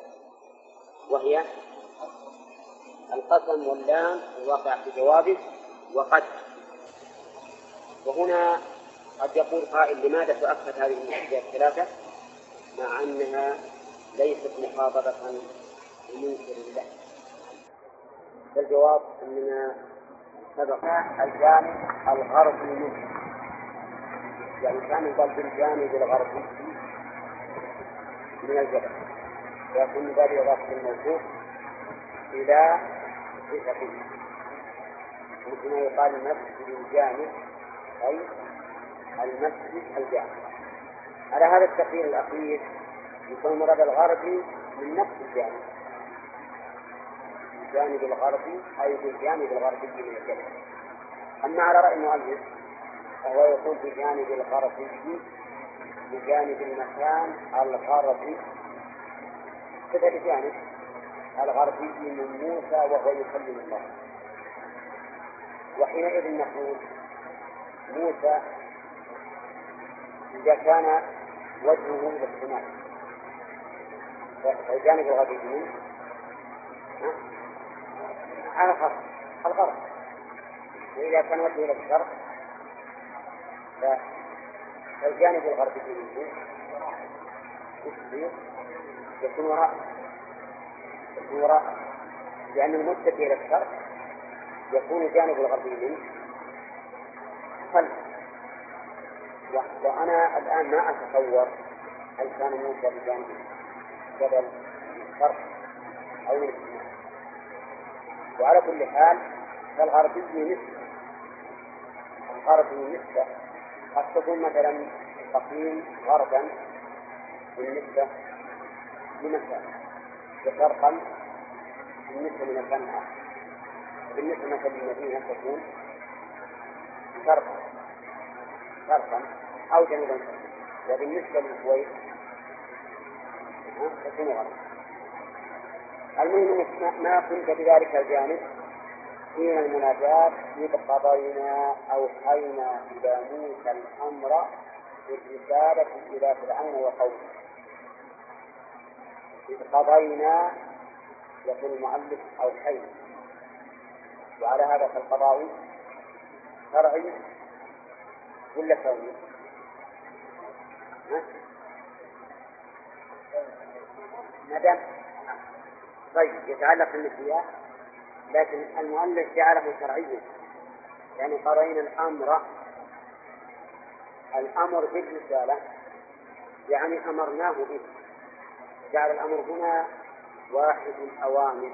وهي القسم واللام الواقع في جوابه وقد وهنا قد يقول قائل لماذا تؤكد هذه المؤكدات الثلاثة؟ مع أنها ليست مخاطبة بمنكر له فالجواب أننا سبق الجانب الغربي. منه يعني كان يقال بالجانب الغربي من الجبل ويكون ذلك إضافة الموصوف إلى صفته. مثل ما يقال المسجد الجامع أي المسجد الجامع. على هذا التقرير الأخير يكون المراد الغربي من نفس الجانب الجانب الغربي أي بالجانب الغربي من الجبل. أما على رأي المؤلف فهو يقول بجانب الغربي بجانب المكان الغربي. كذا بجانب الغربي من موسى وهو يكلم الله. وحينئذ نقول موسى إذا كان وجهه إلى السماء فالجانب الغربي منه على الغرب. الغرب. وإذا كان وجهه إلى الشرق فالجانب الغربي منه. يكون وراء. يكون وراء. لأن المتجه إلى الشرق يكون الجانب الغربي منه. خلف وأنا الآن ما أتصور هل كان موسى بجانب جبل الشرق أو من وعلى كل حال فالغربي نسبة الغربي نسبة قد تكون مثلا تقييم غربا بالنسبة لمكان وشرقا بالنسبة لمكان آخر بالنسبة مثلا للمدينة تكون شرقا شرقا أو جنوبا وبالنسبة للكويت تكون غربا. المهم إنك ما كنت بذلك الجانب. حين المناجاة قضينا أوحينا إلى موسى الأمر بالرسالة إلى فرعون وقومه. إذ قضينا يقول المؤلف أوحينا وعلى هذا فالقضاء شرعي ولا كوني؟ دام طيب يتعلق بالنسيان لكن المؤلف جعله شرعيا. يعني قرينا الأمر الأمر بالرسالة يعني أمرناه به. جعل الأمر هنا واحد الأوامر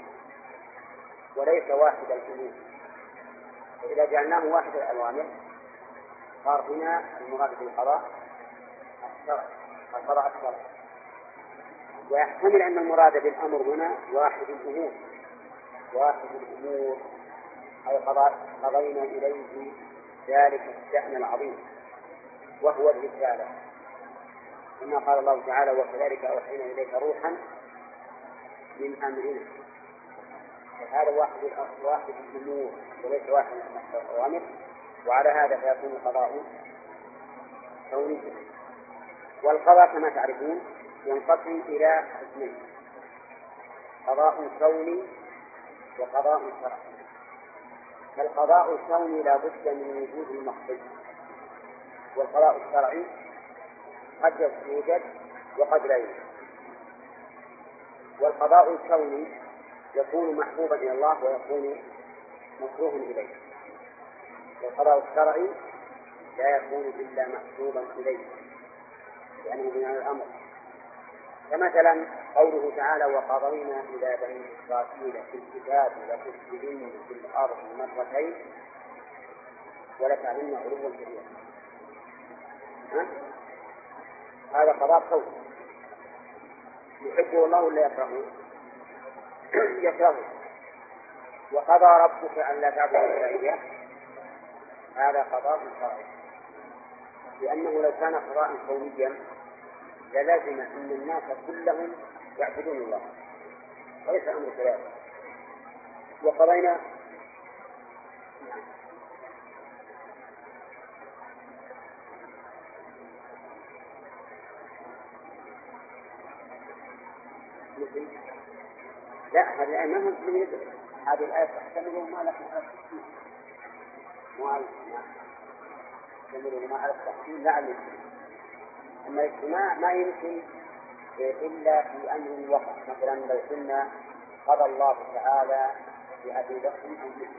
وليس واحد الأمور. وإذا جعلناه واحد الأوامر صار هنا المراد بالقضاء الشرع القضاء الشرع. ويحتمل أن المراد بالأمر هنا واحد الأمور. واحد الأمور أي قضينا إليه ذلك الشأن العظيم وهو الرسالة. كما قال الله تعالى وكذلك أوحينا إليك روحا من أمرنا. فهذا واحد واحد الأمور وليس واحد من الأوامر. وعلى هذا فيكون القضاء كونيا والقضاء كما تعرفون ينقسم إلى قسمين قضاء كوني وقضاء شرعي فالقضاء الكوني لا بد من وجود المقصود. والقضاء الشرعي قد يوجد وقد لا يوجد. والقضاء الكوني يكون محبوبا إلى الله ويكون مكروها إليه. والقضاء الشرعي لا يكون إلا محبوبا إليه. لأنه من الأمر. فمثلا قوله تعالى وقضينا إلى بني إسرائيل في الكتاب لتفسدن في الأرض مرتين ولتعلمن علوا كبيرا. هذا قضاء قول. يحبه الله ولا يكرهه؟ [CLEARS THROAT] يكرهه. وقضى ربك أن لا تعبدوا إلا إياه؟ هذا قضاء شرعي لأنه لو كان قضاء كونيا للازم أن الناس كلهم يعبدون الله. وليس أمر كذلك وقضينا لا هذه الآية ما من هذه الآية تحتمل ما مو على تحتمل ما على التحسين لا على أما الاجتماع ما يمكن إلا في أمر وقع. مثلا لو قلنا قضى الله تعالى لأبي بكر أن يؤمن.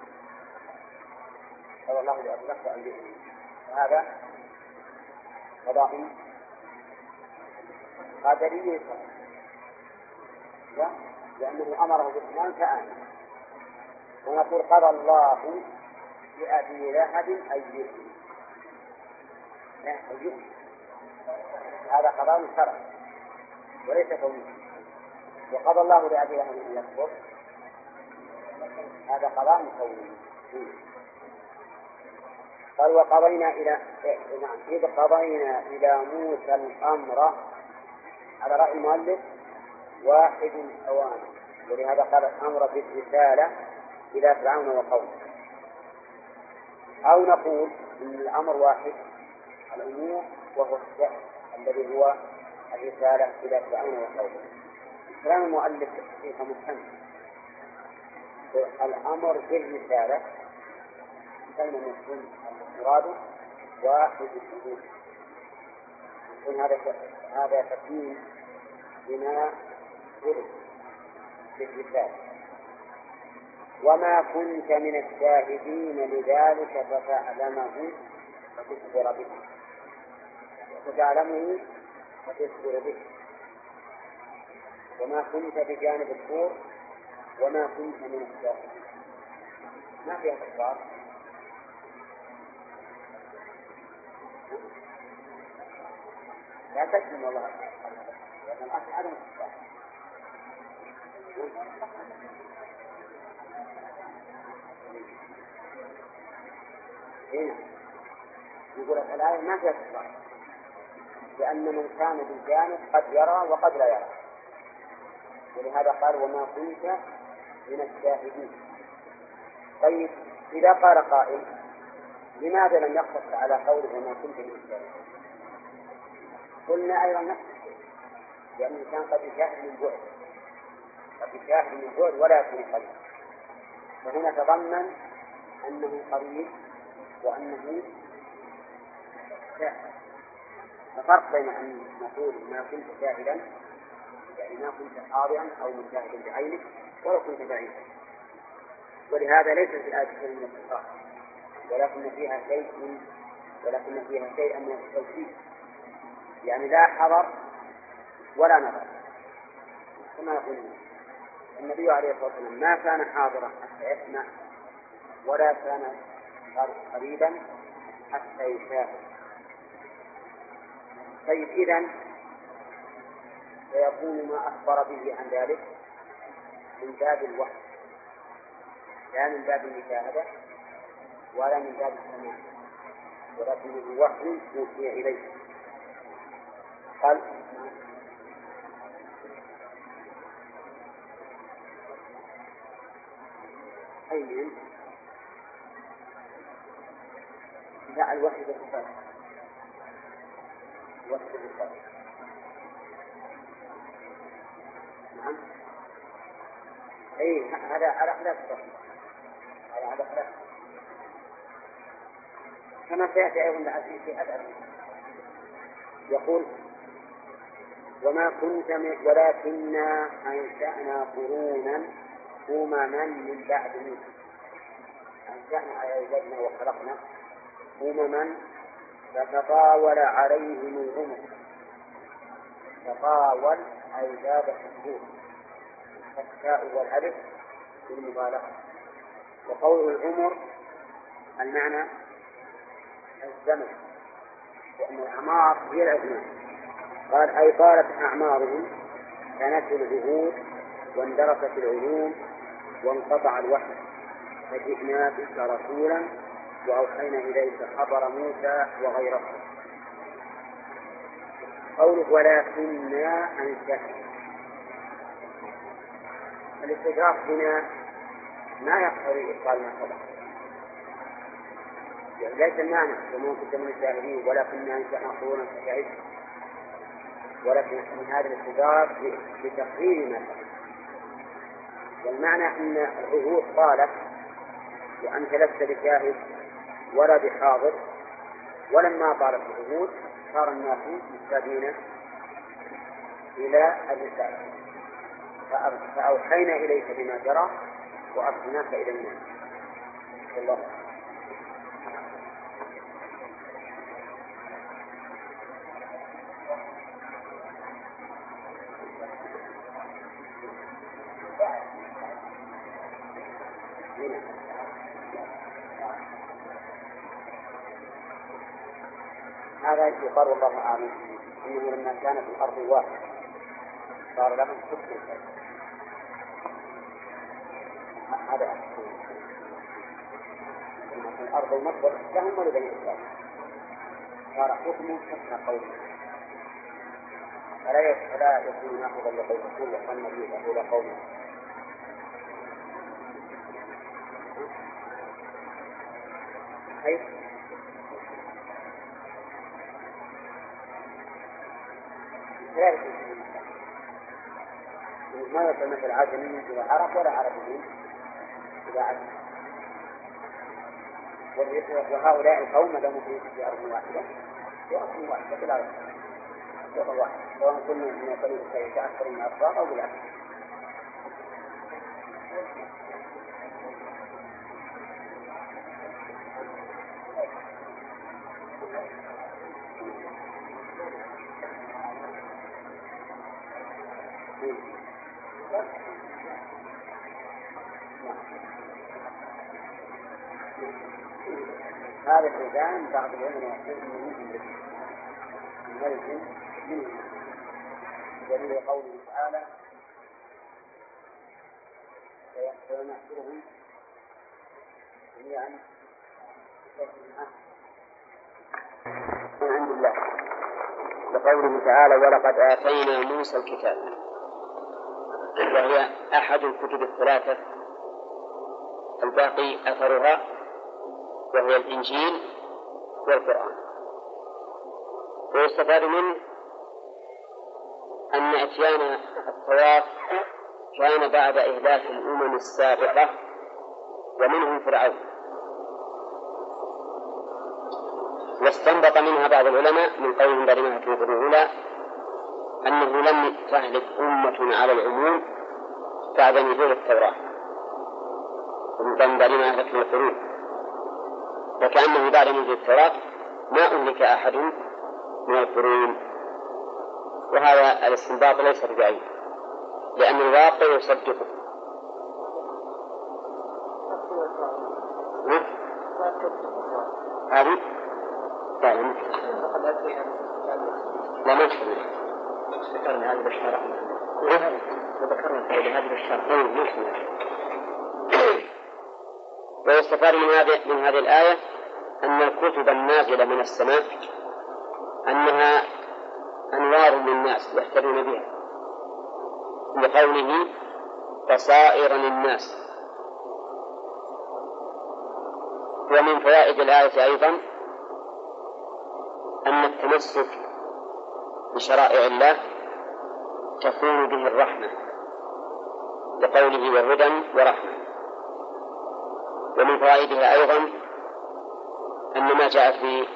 قضى الله لأبي بكر أن يؤمن. وهذا قضاء قدري. لا لأنه أمره بالإيمان فآمن. ونقول قضى الله لأبي لهب أن يؤمن. لا أن يؤمن. هذا قضاء شرعي وليس كوني وقضى الله لأبي لهب أن يكفر. هذا قضاء كوني قال وقضينا إلى نعم. إذ قضينا إلى موسى الأمر. على رأي المؤلف واحد أوان. ولهذا قال الأمر بالرسالة إلى فرعون وقومه. أو نقول إن الأمر واحد. الأمور وهو الشأن الذي هو الرسالة إلى فرعون وقومه. كلام المؤلف فيه مهتم الأمر بالرسالة بين يكون المراد واحد الشهود يكون هذا هذا تقييم بما ورد بالرسالة. وما كنت من الشاهدين لذلك فتعلمه فتخبر به. فتعلمه فتخبر به. وما كنت بجانب الطور وما كنت من الشاهدين ما فيها تكرار لا تجزم والله لكن الأصل عدم التكرار هنا. يقول الآية ما فيها تكرار لأن من كان بالجانب قد يرى وقد لا يرى. ولهذا قال وما كنت من الشاهدين. طيب إذا قال قائل لماذا لم يقتصر على قوله وما كنت من الشاهدين؟ قلنا أيضا نفس الشيء لأن الإنسان قد يشاهد من بعد. قد يشاهد من بعد ولا يكون قريب. فهنا تضمن أنه قريب وأنه شاهد. الفرق بين أن نقول ما كنت شاهدا يعني ما كنت حاضرا أو مشاهدا بعينك ولو كنت بعيدا ولهذا ليس في الآية شيء من التكرار ولكن فيها شيء ولكن فيها شيئا من التوكيد يعني لا حضر ولا نظر. كما يقول النبي عليه الصلاة والسلام ما كان حاضرا حتى يسمع ولا كان قريبا حتى يشاهد. طيب إذا فيكون ما أخبر به عن ذلك من باب الوحي لا من باب المشاهدة ولا من باب السماع ولكن الوحي أوحي إليه. قال أي لا الوحي بالصفات الوحي بالصفات نعم. أي هذا على خلاف على خلاف. كما سيأتي أيضا في هذا يقول وما كنت ولكنا أنشأنا قرونا أمما من بعد موسى. أنشأنا أي أوجدنا وخلقنا أمما فتطاول عليهم العمر تطاول أي زاد الحدود. التاء والألف بالمبالغة وقول العمر المعنى الزمن. لأن الأعمار هي الأزمان قال أي طالت أعمارهم كانت العهود واندرست العلوم وانقطع الوحي. فجئنا بك رسولا وأوحينا إليك خبر موسى وغيره قوله ولكنا أنشأنا الاستدراك هنا ما يقتضي إبطال ما سبق. يعني ليس المعنى وما كنت من الشاهدين ولكنا أنشأنا قرونا فشهدت ولكن من هذا الاستدراك لتقرير ما سبق. والمعنى أن العهود طالت وأنت لست بشاهد. ولا بحاضر ولما طالت العهود صار الناس محتاجين إلى الرسالة. فأوحينا إليك بما جرى وأرسلناك إلى الناس. الله. اعلم انه لما كان في الأرض واحد. صار لهم حكم هذا في الأرض المصدر لهم ولبني اسرائيل صار حكم حكم قوله فلا فلا يكون ناخذا لقول الرسول وصلنا به إلى قوله كيف؟ ما يصل مثل عجمي إلى عرب ولا عربي إلى عجم وهؤلاء القوم داموا في أرض واحدة. في أرض واحدة بلا رسول واحد سواء كنا من طريق يتأثر من الأطراف أو بالعكس. هذا الإنسان بعض العلماء يقول إنه من ملك منه دليل قوله تعالى فينحشرهم جميعا من عند الله. لقوله تعالى ولقد آتينا موسى الكتاب. وهي أحد الكتب الثلاثة الباقي أثرها وهي الإنجيل والقرآن. ويستفاد منه أن إتيان التوراة كان بعد إهلاك الأمم السابقة ومنهم فرعون. واستنبط منها بعض العلماء من قول برمها في الأولى أنه لم تهلك أمة على العموم بعد نزول التوراة. ومن قول ما أهلكنا القرون وكأنه بعد نزول التوراة ما أهلك أحد من القرون وهذا الاستنباط ليس ببعيد لأن الواقع يصدقه هذه؟ لا لا لا ما ذكرنا هذه بالشرع وذكرنا هذه بالشرع ويستفاد من هذه من هذه الآية أن الكتب النازلة من السماء أنها أنوار للناس يهتدون بها لقوله بصائر للناس ومن فوائد الآية أيضا أن التمسك بشرائع الله تكون به الرحمة لقوله وهدى ورحمة ومن فوائدها أيضا أن ما جاء في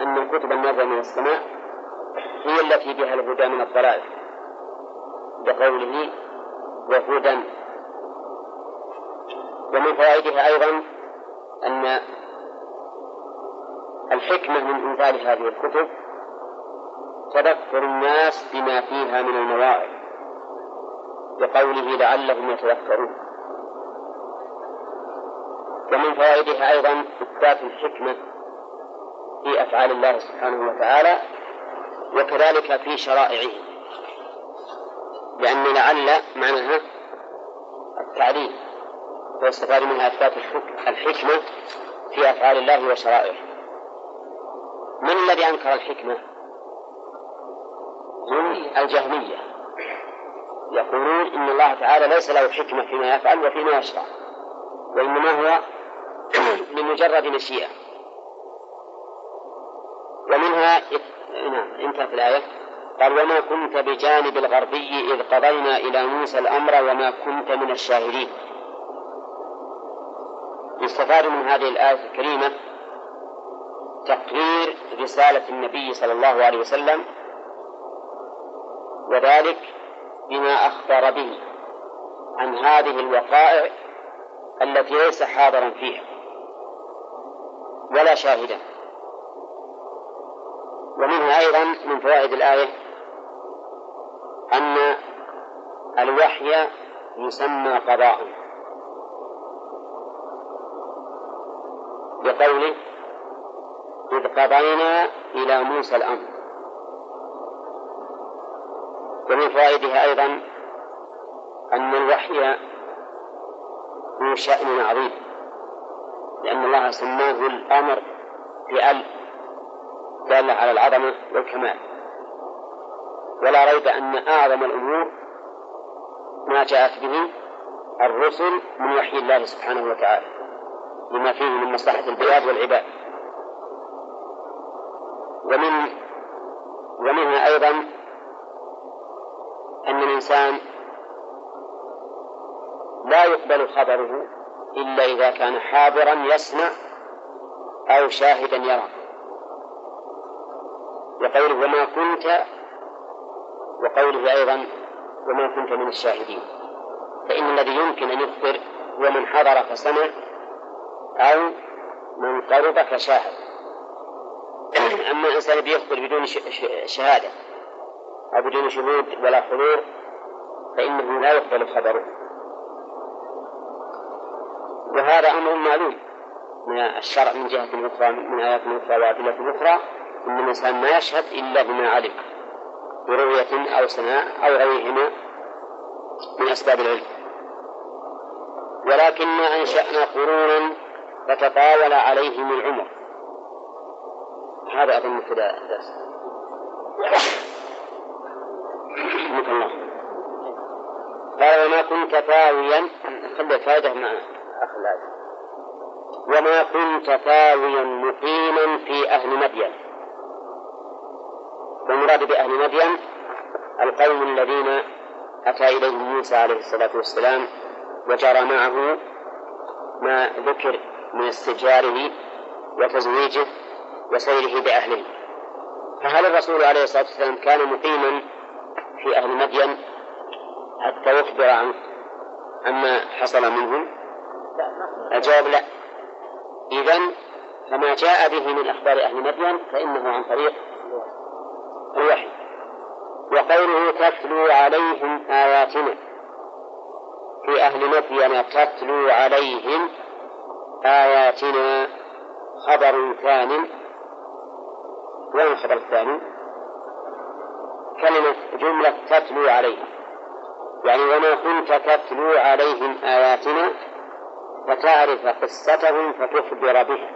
أن الكتب النازلة من السماء هي التي بها الهدى من الضلال بقوله وهدى. ومن فوائدها أيضا أن الحكمة من إنزال هذه الكتب تذكر الناس بما فيها من المواعظ بقوله لعلهم يتذكرون. ومن فوائدها أيضا إثبات الحكمة في أفعال الله سبحانه وتعالى وكذلك في شرائعه. لأن لعل معناها التعليم ويستفاد منها إثبات الحكمة في أفعال الله وشرائعه. من الذي أنكر الحكمة؟ هم الجهمية. يقولون إن الله تعالى ليس له حكمة فيما يفعل وفيما يشرع وإنما هو [COUGHS] لمجرد مشيئة ومنها نعم انتهت الآية. قال وما كنت بجانب الغربي إذ قضينا إلى موسى الأمر وما كنت من الشاهدين. يستفاد من هذه الآية الكريمة تقرير رسالة النبي صلى الله عليه وسلم وذلك بما أخبر به عن هذه الوقائع التي ليس حاضرا فيها. ولا شاهدا. ومنها أيضا من فوائد الآية أن الوحي يسمى قضاء. بقوله إذ قضينا إلى موسى الأمر. ومن فوائدها أيضا أن الوحي ذو شأن عظيم. لأن الله سماه الأمر بأل دالة على العظمة والكمال. ولا ريب أن أعظم الأمور ما جاءت به الرسل من وحي الله سبحانه وتعالى لما فيه من مصلحة البلاد والعباد. ومن ومنها أيضا أن الإنسان لا يقبل خبره إلا إذا كان حاضرا يسمع أو شاهدا يرى. وقوله وما كنت وقوله أيضا وما كنت من الشاهدين. فإن الذي يمكن أن يخبر هو من حضر فسمع أو من قرب فشاهد. [CLEARS THROAT] أما الإنسان بيخبر بدون شهادة أو بدون شهود ولا حضور فإنه لا يقبل خبره. وهذا أمر معلوم. من الشرع من جهة أخرى من آيات أخرى وأدلة أخرى أن الإنسان ما يشهد إلا بما علم برؤية أو سماع أو غيرهما من أسباب العلم. ولكن أنشأنا قرونا فتطاول عليهم العمر. هذا أظن ابتداء الدرس الله قال وما كنت ثاويا خلي الفائدة مع أخ وما كنت ثاويا مقيما في أهل مدين. والمراد بأهل مدين القوم الذين أتى إليهم موسى عليه الصلاة والسلام وجرى معه ما ذكر من استجاره وتزويجه وسيره بأهله. فهل الرسول عليه الصلاة والسلام كان مقيما في أهل مدين؟ حتى يخبر عن عما حصل منهم. الجواب لا. إذا فما جاء به من أخبار أهل مدين فإنه عن طريق الوحي. وقوله تتلو عليهم آياتنا. في أهل مدين تتلو عليهم آياتنا خبر ثاني وين الخبر الثاني؟ كلمة جملة تتلو عليهم. يعني وما كنت تتلو عليهم آياتنا فتعرف قصتهم فتخبر بها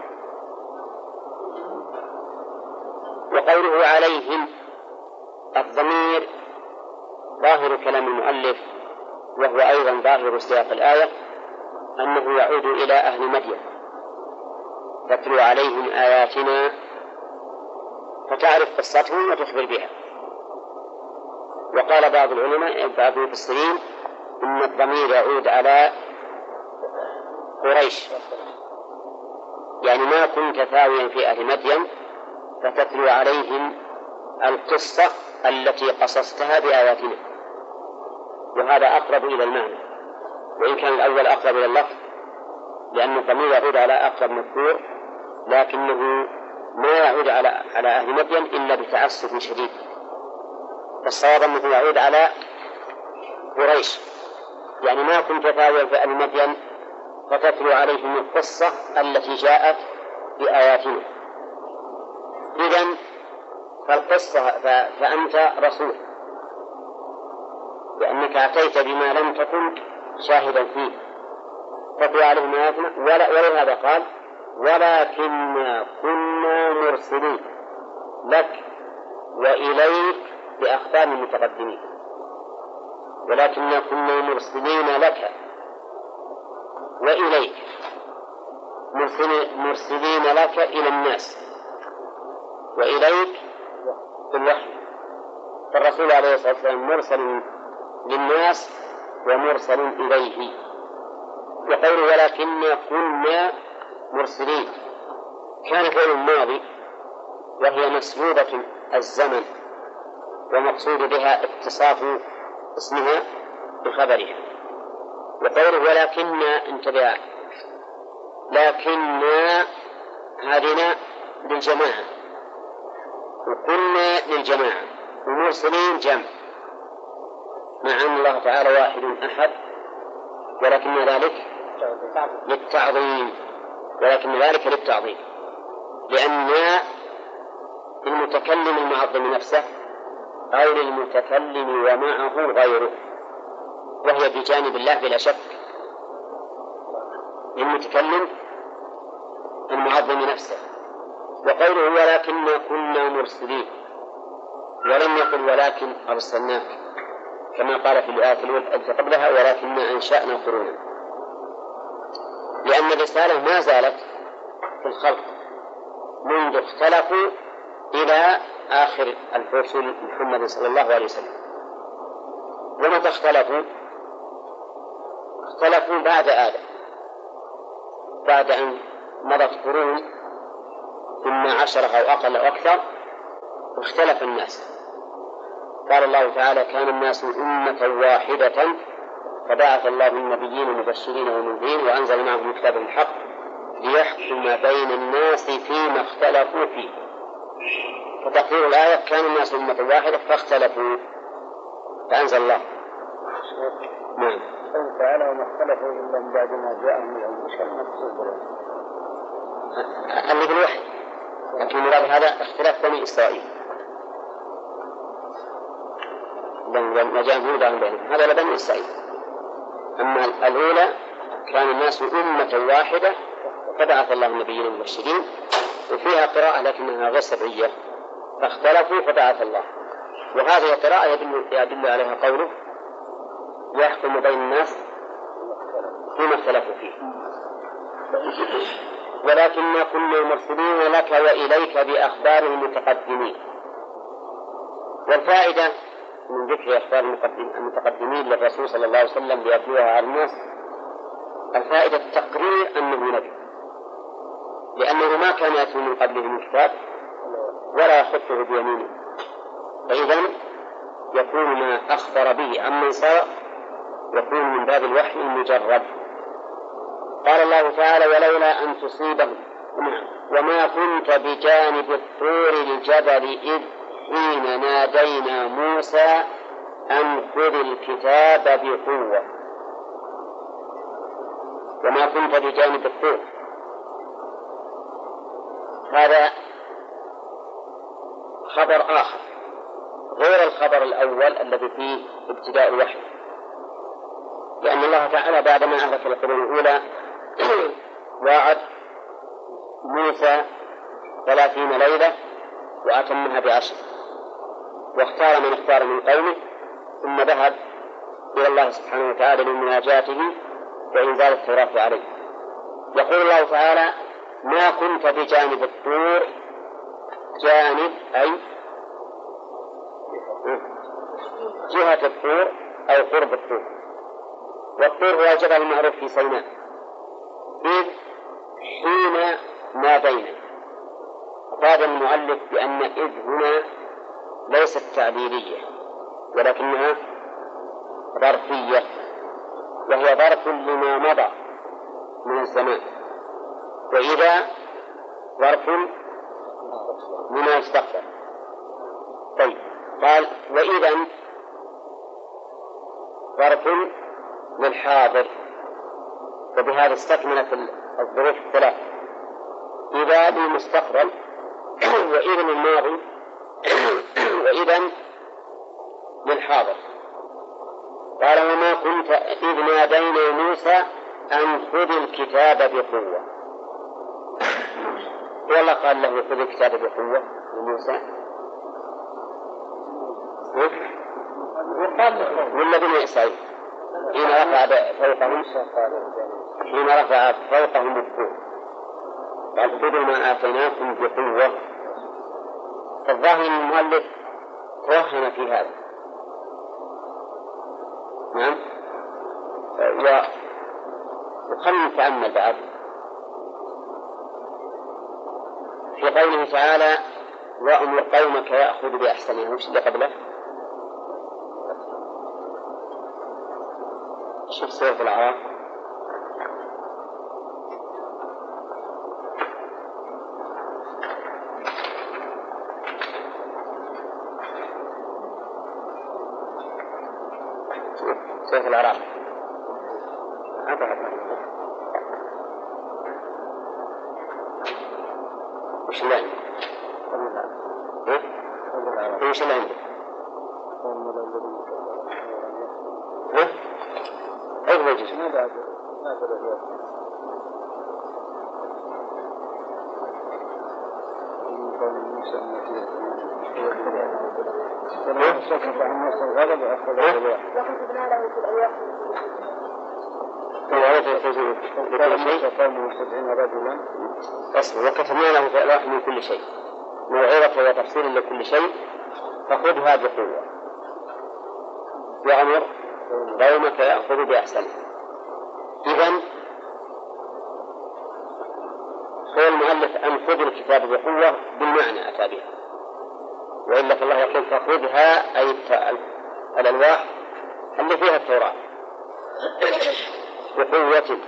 وقوله عليهم الضمير ظاهر كلام المؤلف وهو أيضا ظاهر سياق الآية أنه يعود إلى أهل مدين تتلو عليهم آياتنا فتعرف قصتهم وتخبر بها. وقال بعض العلماء بعض المفسرين إن الضمير يعود على قريش. يعني ما كنت ثاويا في أهل مدين فتتلو عليهم القصة التي قصصتها بآياتنا. وهذا أقرب إلى المعنى. وإن كان الأول أقرب إلى اللفظ لأن الضمير يعود على أقرب مذكور لكنه ما يعود على على أهل مدين إلا بتعسف شديد. فالصواب أنه يعود على قريش. يعني ما كنت ثاويا في أهل مدين فتتلو عليهم القصة التي جاءت بآياتنا. إذا فالقصة فأنت رسول. لأنك أتيت بما لم تكن شاهدا فيه. تتلو عليهم آياتنا ولهذا قال ولكنا كنا مرسلين لك وإليك بأخبار المتقدمين. ولكنا كنا مرسلين لك وإليك. مرسلين لك إلى الناس. وإليك بالوحي فالرسول عليه الصلاة والسلام مرسل للناس ومرسل إليه. يقول ولكن كنا مرسلين. كان فعل الماضي وهي مسلوبة الزمن ومقصود بها اتصاف اسمها بخبرها. وقوله ولكن انتبه. لكن هذه للجماعة. وكنا للجماعة. ومرسلين جمع. مع أن الله تعالى واحد أحد. ولكن ذلك للتعظيم. ولكن ذلك للتعظيم. لأن المتكلم المعظم نفسه أو للمتكلم ومعه غيره. وهي بجانب الله بلا شك. للمتكلم المعظم نفسه. وقوله ولكن كنا مرسلين. ولم يقل ولكن أرسلناك. كما قال في الآية التي قبلها ولكن أنشأنا قرونا. لأن الرسالة ما زالت في الخلق منذ اختلفوا إلى آخر الرسل محمد صلى الله عليه وسلم. ومتى اختلفوا؟ اختلفوا بعد آدم بعد أن مضت قرون إما عشرة أو أقل أو أكثر واختلف الناس. قال الله تعالى كان الناس أمة واحدة فبعث الله النبيين مبشرين ومنذرين وأنزل معهم الكتاب الحق ليحكم بين الناس فيما اختلفوا فيه. فتقرير الآية كان الناس أمة واحدة فاختلفوا. فأنزل الله. نعم. قوله تعالى وما اختلفوا إلا من بعد ما جاءهم العلم وش المقصود اللي بالوحي. لكن المراد هذا اختلاف بني إسرائيل. لما جاءهم هدى بينهم هذا لبني إسرائيل. أما الأولى كان الناس أمة واحدة فبعث الله النبيين المبشرين وفيها قراءة لكنها غير سبعية فاختلفوا فبعث الله. وهذه القراءة يدل, يدل عليها قوله يحكم بين الناس فيما اختلفوا فيه. ولكن كنا مرسلين لك وإليك بأخبار المتقدمين. والفائدة من ذكر أخبار المتقدمين للرسول صلى الله عليه وسلم ليتلوها على الناس الفائدة تقرير أنه نبي لأنه ما كان يأتي من قبله من كتاب ولا يخطه بيمينه. فإذا يكون ما أخبر به عمن سبق يكون من باب الوحي المجرد. قال الله تعالى ولولا أن تصيبهم نعم وما كنت بجانب الطور الجبل إذ حين نادينا موسى أن خذ الكتاب بقوة. وما كنت بجانب الطور. هذا خبر آخر غير الخبر الأول الذي فيه ابتداء الوحي. لأن الله تعالى بعدما أهلك القرون الأولى [CLEARS THROAT] وعد موسى ثلاثين ليلة وأتمها بعشر واختار من اختار من قومه ثم ذهب إلى الله سبحانه وتعالى لمناجاته وإنزال التوراة عليه. يقول الله تعالى ما كنت بجانب الطور جانب أي جهة الطور أو قرب الطور. والطور هو الجبل المعروف في سيناء. إذ حين نادينا أفاد المؤلف بأن إذ هنا ليست تعليلية ولكنها ظرفية وهي ظرف لما مضى من الزمان. وإذا ظرف لما يستقبل طيب قال وإذا ظرف للحاضر وبهذا استكملت الظروف الثلاث. إذا للمستقبل [CLEARS THROAT] وإذا للماضي [CLEARS THROAT] وإذا للحاضر قال وما كنت إذ نادينا موسى أن خذ الكتاب بقوة. والله قال له خذ الكتاب بقوة لموسى. ولا بني إسرائيل. حين رفع فوقهم حين رفع فوقهم الطور قال خذوا ما آتيناكم بقوة. الظاهر المؤلف توهم في هذا. نعم. وخلنا نتأمل بعد. في قوله تعالى وأمر قومك يأخذ بأحسنها وش اللي قبله؟ شوف سورة الأعراف سورة الأعراف وش اللي عندك؟ وش اللي عندك؟ ها؟ عقب الجزء ما بعد ما بعد فلما سكت عن موسى الغضب أخذ الألواح وكتبنا له في الألواح وعرف لكل شيء وكتبنا له في الألواح من كل شيء. موعظة وتفصيل لكل شيء فخذها بقوة. وأمر قومك يأخذ بأحسنه إذا قول المؤلف أن خذ الكتاب بقوة بالمعنى أتى بها. وإلا فالله يقول فخذها أي الألواح اللي فيها التوراة. بقوة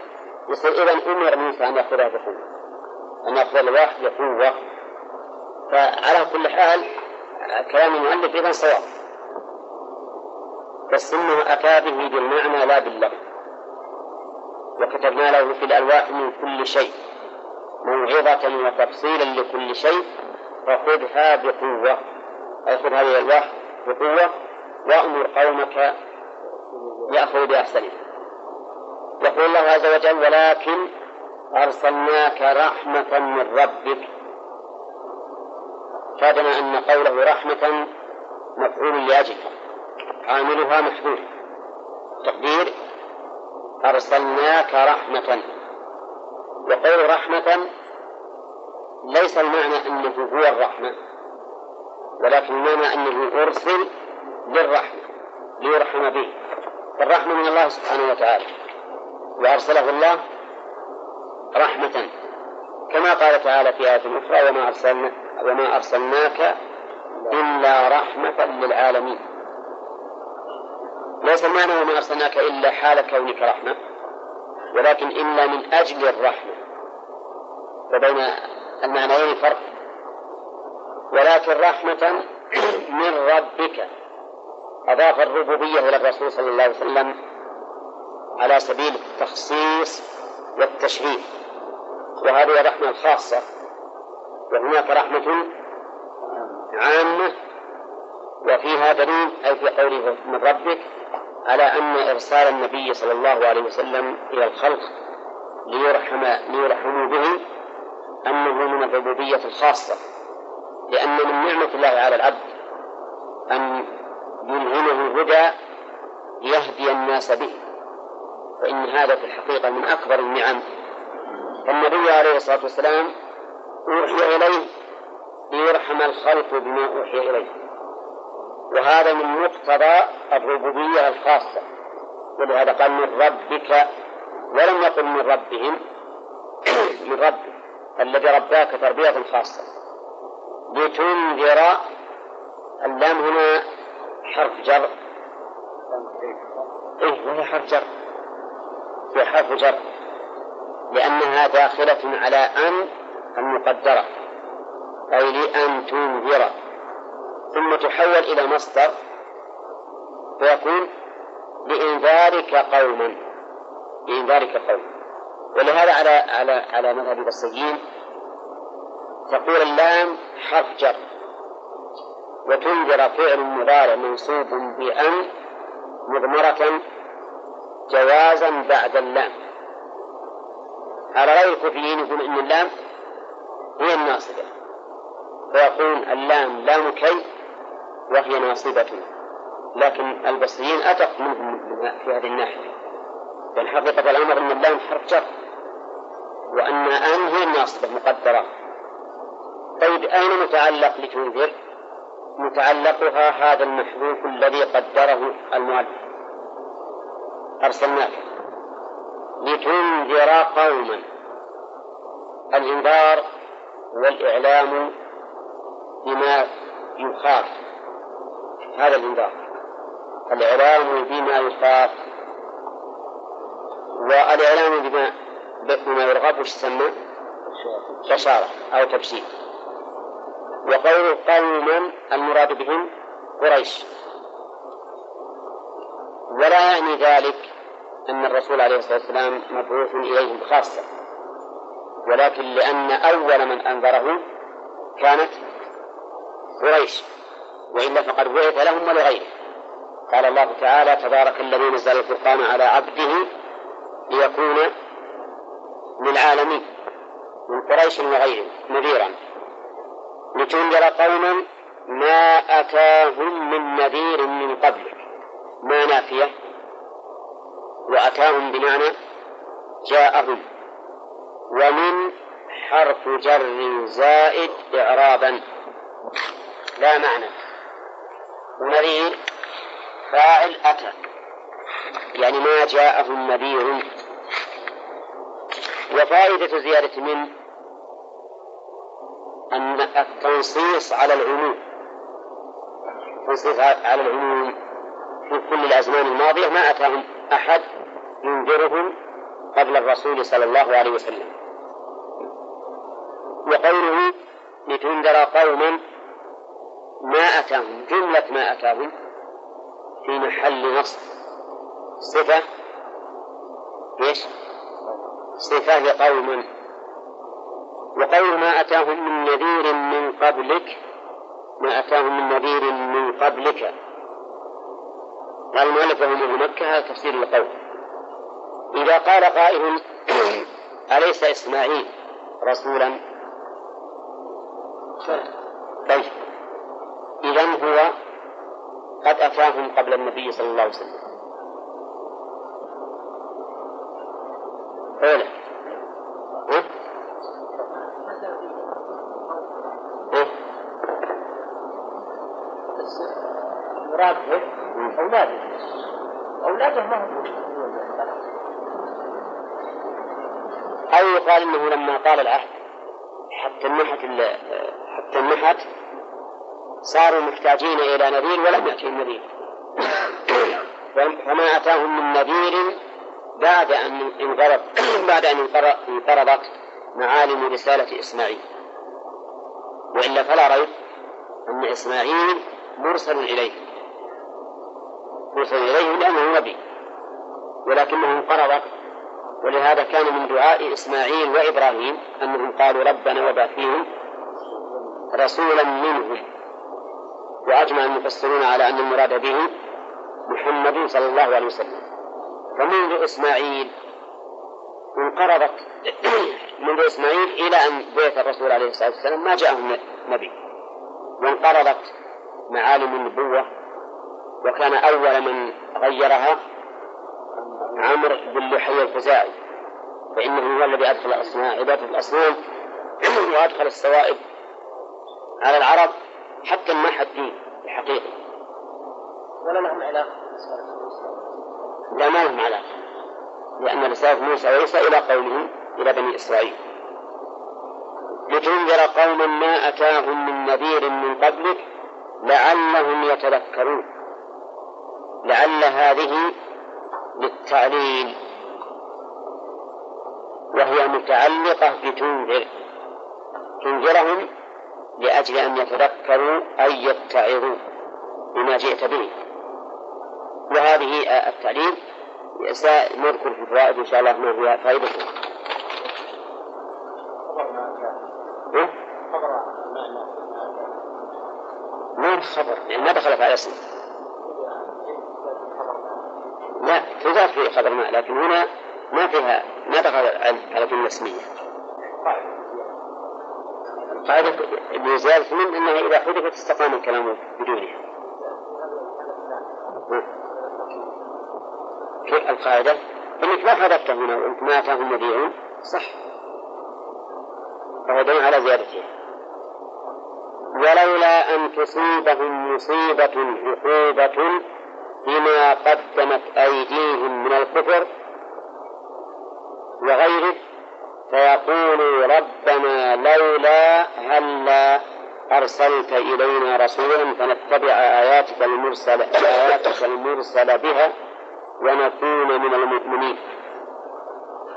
يصير إذا أمر موسى أن يأخذها بقوة أن يأخذ الألواح بقوة فعلى كل حال كلام المؤلف إذا صواب. بس إنه أتى به بالمعنى لا باللفظ. وكتبنا له في الألواح من كل شيء موعظة وتفصيلا لكل شيء. فخذها بقوة. أي خذ هذه الألواح بقوة وأمر قومك يأخذ بأحسنها. يقول الله عز وجل ولكن أرسلناك رحمة من ربك. فادنا أن قوله رحمة مفعول لأجلها عاملها محذوف تقدير أرسلناك رحمة. وقول رحمة ليس المعنى أنه هو الرحمة ولكن المعنى أنه أرسل للرحمة ليرحم به. فالرحمة من الله سبحانه وتعالى. وأرسله الله رحمة كما قال تعالى في آية أخرى وما أرسلنا وما أرسلناك إلا رحمة للعالمين. ليس المعنى وما أرسلناك إلا حال كونك رحمة ولكن إلا من أجل الرحمة. وبين المعنيين فرق. ولكن رحمة من ربك أضاف الربوبية إلى الرسول صلى الله عليه وسلم على سبيل التخصيص والتشريف وهذه الرحمة الخاصة وهناك رحمة عامة. وفيها دليل أي في قوله من ربك على أن إرسال النبي صلى الله عليه وسلم إلى الخلق ليرحم ليرحموا به أنه من الربوبية الخاصة. لأن من نعمة الله على العبد أن يلهمه الهدى ليهدي الناس به. فإن هذا في الحقيقة من أكبر النعم. فالنبي عليه الصلاة والسلام أوحي إليه ليرحم الخلق بما أوحي إليه. وهذا من مقتضى الربوبية الخاصة. ولهذا قال من ربك ولم يقل من ربهم [CLEARS THROAT] من ربك الذي رباك تربية خاصة. لتنذر اللام هنا حرف جر. إيه وهي حرف جر. هي حرف جر لأنها داخلة على أن المقدرة أي لأن تنذر. ثم تحول إلى مصدر فيكون لإنذارك قوما لإنذارك قوما ولهذا على على على مذهب البصريين تقول اللام حرف جر وتنذر فعل مضارع منصوب بأن مضمرة جوازا بعد اللام. على غير الكوفيين يقول إن اللام هي الناصبة فيقول اللام لام كي وهي ناصبة. لكن البصريين أدق منهم في هذه الناحية. بل حقيقة الأمر أن اللام حرف جر. وأن أن هي الناصبة مقدرة. طيب أين متعلق لتنذر؟ متعلقها هذا المحذوف الذي قدره المؤلف. أرسلناك. لتنذر قوما. الإنذار والإعلام بما يخاف. هذا الإنذار. الإعلام بما يخاف. والإعلام بما بما يرغب وش يسمى؟ بشارة أو تبشير. وقوله قوما المراد بهم قريش. ولا يعني ذلك. أن الرسول عليه الصلاة والسلام مبعوث إليهم خاصة. ولكن لأن أول من أنذره كانت قريش وإلا فقد بعث لهم ولغيره. قال الله تعالى تبارك الذي نزل الفرقان على عبده ليكون للعالمين من قريش وغيرهم نذيرا. لتنذر قوما ما أتاهم من نذير من قبلك ما نافية وأتاهم بمعنى جاءهم. ومن حرف جر زائد إعرابا. لا معنى. ونذير فاعل أتى. يعني ما جاءهم نذير. وفائدة زيادة من أن التنصيص على العموم. التنصيص على العموم. في كل الأزمان الماضية ما أتاهم أحد ينذرهم قبل الرسول صلى الله عليه وسلم. وقوله لتنذر قوما ما أتاهم جملة ما أتاهم في محل نصب. صفة إيش؟ صفة لقوم. وقول ما أتاهم من نذير من قبلك ما أتاهم من نذير من قبلك. قال المؤلف وهم مكة هذا تفسير القول إذا قال قائل [CLEARS THROAT] أليس إسماعيل رسولا؟ طيب. إذا هو قد أتاهم قبل النبي صلى الله عليه وسلم. أولا ها؟ ها؟ المراد به أولاده أولاده ما هم إنه لما طال العهد حتى النحت حتى النحت صاروا محتاجين إلى نذير ولم يأتهم نذير فما أتاهم من نذير بعد أن انقرض بعد أن انقرضت معالم رسالة إسماعيل. وإلا فلا ريب أن إسماعيل مرسل إليه. مرسل إليه لأنه نبي ولكنه انقرضت ولهذا كان من دعاء إسماعيل وإبراهيم أنهم قالوا ربنا وبعث فيهم رسولا منهم. وأجمع المفسرون على أن المراد به محمد صلى الله عليه وسلم. فمنذ إسماعيل انقرضت [CLEARS THROAT] منذ إسماعيل إلى أن بعث الرسول عليه الصلاة والسلام ما جاءهم نبي. وانقرضت معالم النبوة. وكان أول من غيرها عمرو بن لحي الخزاعي فإنه هو الذي أدخل الأصنام عبادة الأصنام [CLEARS THROAT] وأدخل السوائب على العرب حتى ما حد دين الحقيقة ولا لهم علاقة لا ما لهم علاقة لأن رسالة موسى وعيسى إلى قوله إلى بني إسرائيل. لتنذر قوما ما أتاهم من نذير من قبلك لعلهم يتذكرون. لعل هذه للتعليل وهي متعلقة بتنذر. تنذرهم لأجل أن يتذكروا أي يتعظوا بما جئت به. وهذه التعليل سنذكر في الفوائد إن شاء الله ما فيها فائدته ما خبر. يعني ما دخلت على اسم تضاف في خبر ما لكن هنا ما فيها ما دخل على جملة اسمية القاعدة بزيادة من أنها إذا حذفت استقام الكلام بدونها. القاعدة أنك ما حذفت هنا وأنت ما أتاهم نذير صح. فهو دليل على زيادتها ولولا أن تصيبهم مصيبة عقوبة بما قدمت أيديهم من الكفر وغيره فيقول ربنا لولا هلا أرسلت إلينا رسولا فنتبع آياتك المرسلة آياتك المرسلة بها ونكون من المؤمنين.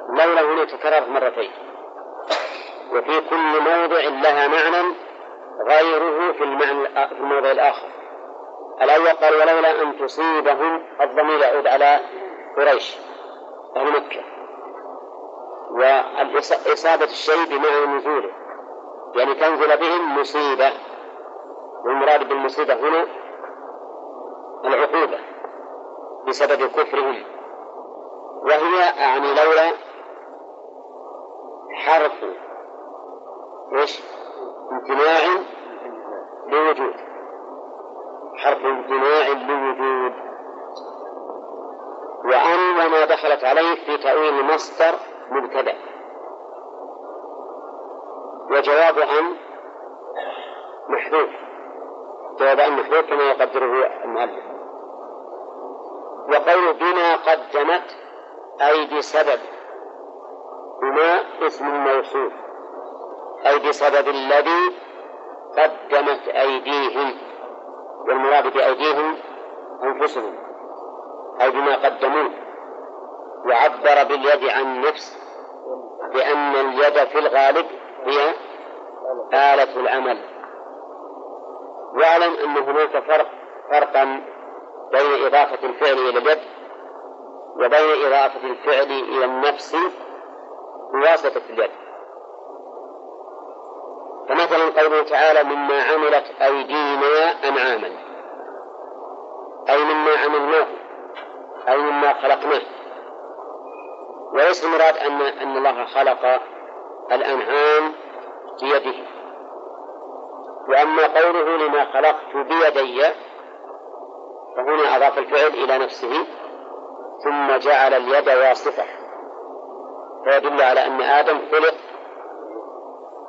لولا هنا تكررت مرتين. وفي كل موضع لها معنى غيره في المعنى في الموضع الآخر. الأول قال ولولا أن تصيبهم الضمير يعود على قريش أهل مكة. وإصابة الشيء بمعنى نزوله يعني تنزل بهم مصيبة. والمراد بالمصيبة هنا العقوبة بسبب كفرهم. وهي يعني لولا حرف إيش؟ امتناع لوجود. حرف امتناع لوجود وأن وما دخلت عليه في تأويل مصدر مبتدأ. وجواب أن محذوف. جواب أن محذوف كما يقدره المؤلف. وقول بما قدمت أي بسبب. بما اسم موصول أي بسبب الذي قدمت أيديهم. والمراد بأيديهم أنفسهم أي بما قدموه. وعبر باليد عن النفس لأن اليد في الغالب هي آلة العمل. واعلم أن هناك فرق فرقا بين إضافة الفعل إلى اليد وبين إضافة الفعل إلى النفس بواسطة اليد. فمثلا قوله تعالى مما عملت أيدينا أنعاما. أي مما عملناه أي مما خلقناه. وليس المراد أن أن الله خلق الأنعام بيده. وأما قوله لما خلقت بيدي فهنا أضاف الفعل إلى نفسه ثم جعل اليد واسطة فيدل على أن آدم خلق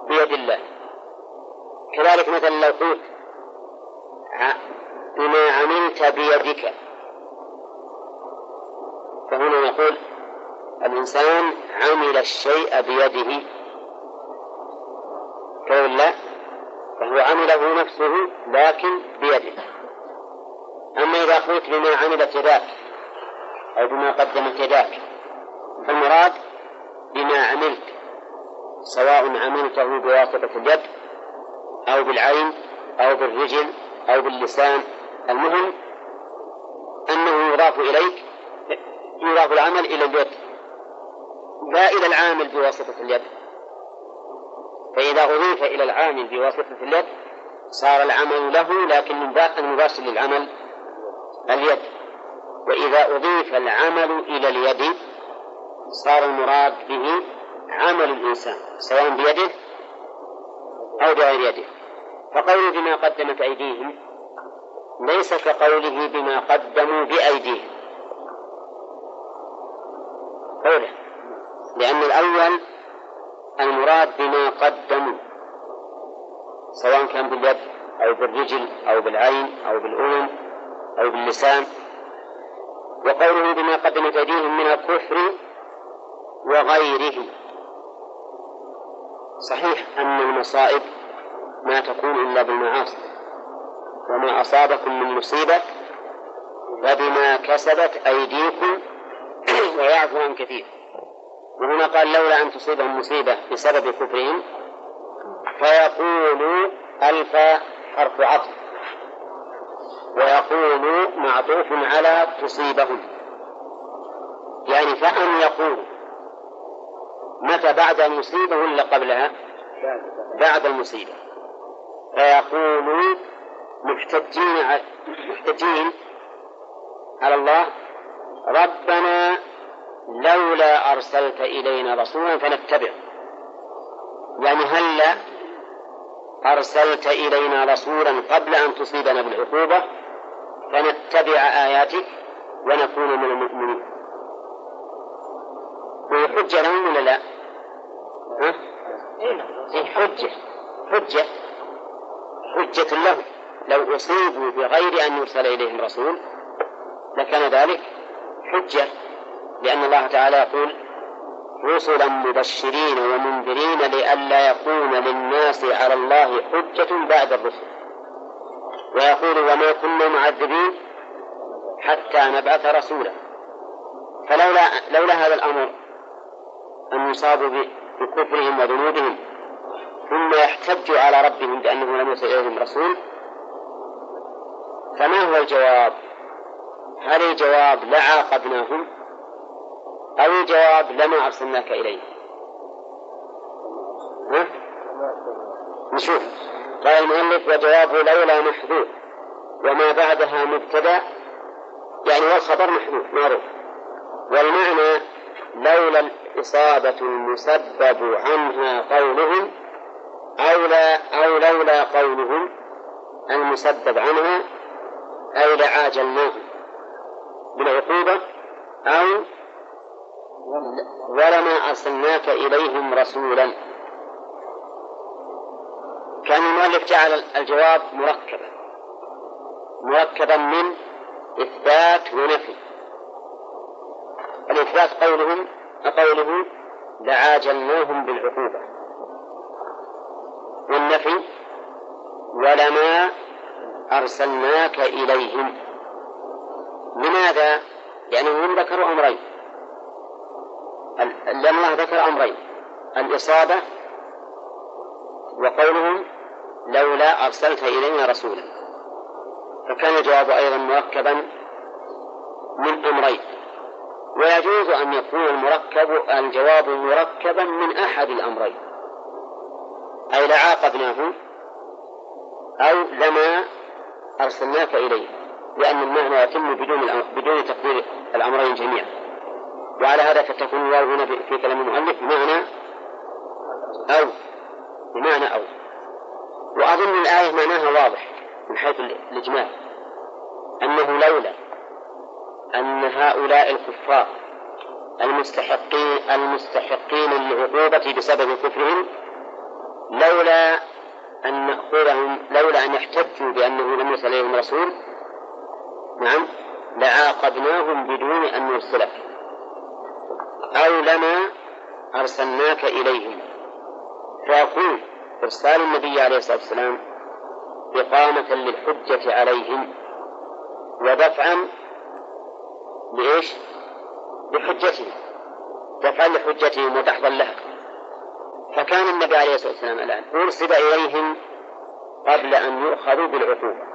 بيد الله. كذلك مثلا لو قلت بما عملت بيدك. فهنا نقول الإنسان عمل الشيء بيده. قول لا فهو عمله نفسه لكن بيده. أما إذا قلت بما عملت يداك أو بما قدمت يداك فالمراد بما عملت سواء عملته بواسطة اليد أو بالعين أو بالرجل أو باللسان. المهم أنه يضاف إليك يضاف العمل إلى اليد. لا إلى العامل بواسطة اليد. فإذا أضيف إلى العامل بواسطة اليد صار العمل له لكن المباشر للعمل اليد. وإذا أضيف العمل إلى اليد صار المراد به عمل الإنسان سواء بيده أو بغير يده. فقوله بما قدمت أيديهم ليس كقوله بما قدموا بأيديهم. قوله لأن الأول المراد بما قدموا سواء كان باليد أو بالرجل أو بالعين أو بالأذن أو باللسان. وقوله بما قدمت أيديهم من الكفر وغيره صحيح أن المصائب ما تكون إلا بالمعاصي. وما أصابكم من مصيبة فبما كسبت أيديكم [CLEARS THROAT] ويعفو عن كثير. وهنا قال لولا أن تصيبهم مصيبة بسبب كفرهم فيقولوا ألف حرف عطف. ويقول معطوف على تصيبهم. يعني فأن يقول متى بعد المصيبة ولا قبلها؟ بعد المصيبة. فيقول محتجين محتجين على الله ربنا لولا أرسلت إلينا رسولا فنتبع. يعني هلا أرسلت إلينا رسولا قبل أن تصيبنا بالعقوبة؟ فنتبع آياتك ونكون من المؤمنين. وهي حجة لهم ولا لا؟ ها؟ إيه حجة. حجة. حجة لهم لو أصيبوا بغير أن يرسل إليهم رسول لكان ذلك حجة لأن الله تعالى يقول رسلا مبشرين ومنذرين لئلا يكون للناس على الله حجة بعد الرسل. ويقول وما كنا معذبين حتى نبعث رسولا. فلولا لولا هذا الأمر أن يصابوا بكفرهم وذنوبهم ثم يحتجوا على ربهم بأنه لم يرسل إليهم رسول. فما هو الجواب؟ هل الجواب لعاقبناهم أو الجواب لما أرسلناك إليه؟ ها؟ نشوف. قال المؤلف وجوابه لولا محذوف. وما بعدها مبتدأ يعني والخبر محذوف معروف. والمعنى لولا الإصابة المسبب عنها قولهم أو لا أو لولا قولهم المسبب عنها أي لعاجلناهم بالعقوبة أو ولما أرسلناك إليهم رسولا. كان المؤلف جعل الجواب مركبا. مركبا من إثبات ونفي. الإثبات قولهم قوله لعاجلناهم بالعقوبة. والنفي ولما أرسلناك إليهم. لماذا؟ لأنهم ذكروا أمرين. لأن الله ذكر أمرين. الإصابة وقولهم لولا أرسلت إلينا رسولا. فكان الجواب أيضا مركبا من أمرين. ويجوز أن يكون المركب الجواب مركبا من أحد الأمرين. أي لعاقبناه أو لما أرسلناك إليه لأن المعنى يتم بدون بدون تقدير الأمرين جميعا. وعلى هذا فتكون الواو هنا في كلام المؤلف بمعنى أو بمعنى أو. وأظن الآية معناها واضح من حيث الإجمال أنه لولا أن هؤلاء الكفار المستحقين المستحقين للعقوبة بسبب كفرهم لولا أن نأخذهم لولا أن يحتجوا بأنه لم يرسل إليهم رسول نعم لعاقبناهم بدون أن نرسلك أو لما أرسلناك إليهم. فيكون إرسال النبي عليه الصلاة والسلام إقامة للحجة عليهم ودفعا لإيش؟ لحجتهم. دفعا لحجتهم ودحضا لها. فكان النبي عليه الصلاة والسلام الآن أرسل إليهم قبل أن يؤخذوا بالعقوبة.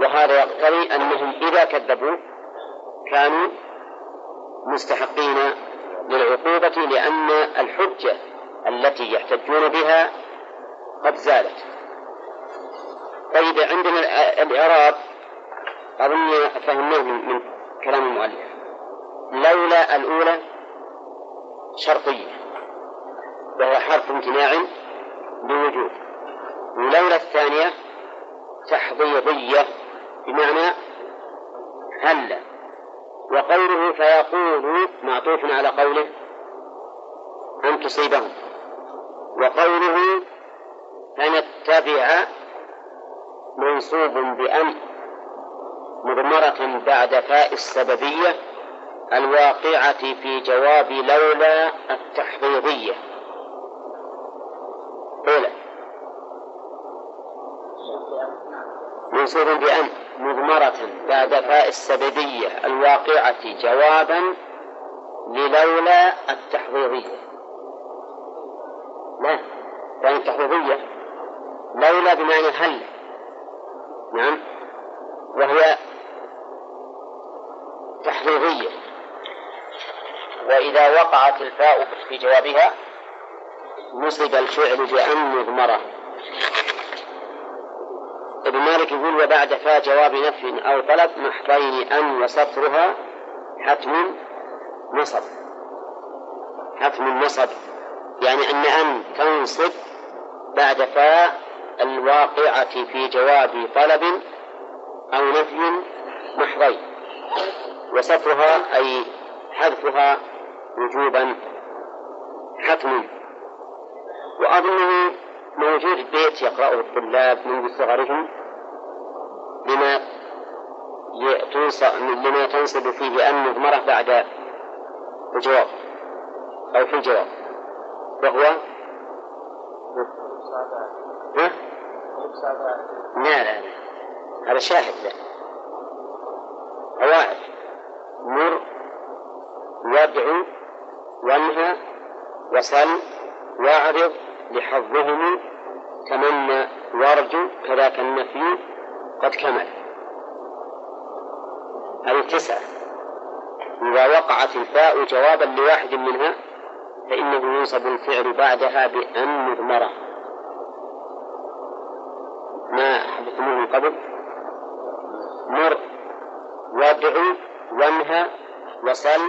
وهذا يقتضي أنهم إذا كذبوا كانوا مستحقين للعقوبة لأن الحجة التي يحتجون بها قد زالت. طيب عندنا الإعراب أظن فهمناه من كلام المؤلف. لولا الأولى شرطية. وهو حرف امتناع بوجود ولولا الثانية تحضيضية بمعنى هلا وقوله فيقول معطوف على قوله أن تصيبهم. وقوله فنتبع منصوب بأن مضمرة بعد فاء السببية الواقعة في جواب لولا التحضيضية. أولى. منصوب بأن مضمرة بعد فاء السببية الواقعة جوابا للولا التحضيضية لا يعني التحضيضية لولا بمعنى هل. نعم. وهي تحضيضية وإذا وقعت الفاء في جوابها نصب الفعل بأن مضمرة ابن مالك يقول وبعد فاء جواب نفي أو طلب محضين أن وسطرها حتم نصب. حتم نصب يعني أن أن تنصب بعد فاء الواقعة في جواب طلب أو نفي محضين. وسطرها أي حذفها وجوبا حتم. وأظنه موجود بيت يقرأه الطلاب منذ صغرهم لما لما تنصب فيه أن مضمرة بعد الجواب أو في الجواب. وهو؟ لا لا لا. هذا شاهد له قواعد مر يدعو وانهى وسل واعرض لحظهم تمنى وارجو كذاك النفي قد كمل. هذه تسعة إذا وقعت الفاء جوابا لواحد منها فإنه ينصب الفعل بعدها بأن مضمرة. ما حدثتموه من قبل؟ مر وادعو وانهى وسل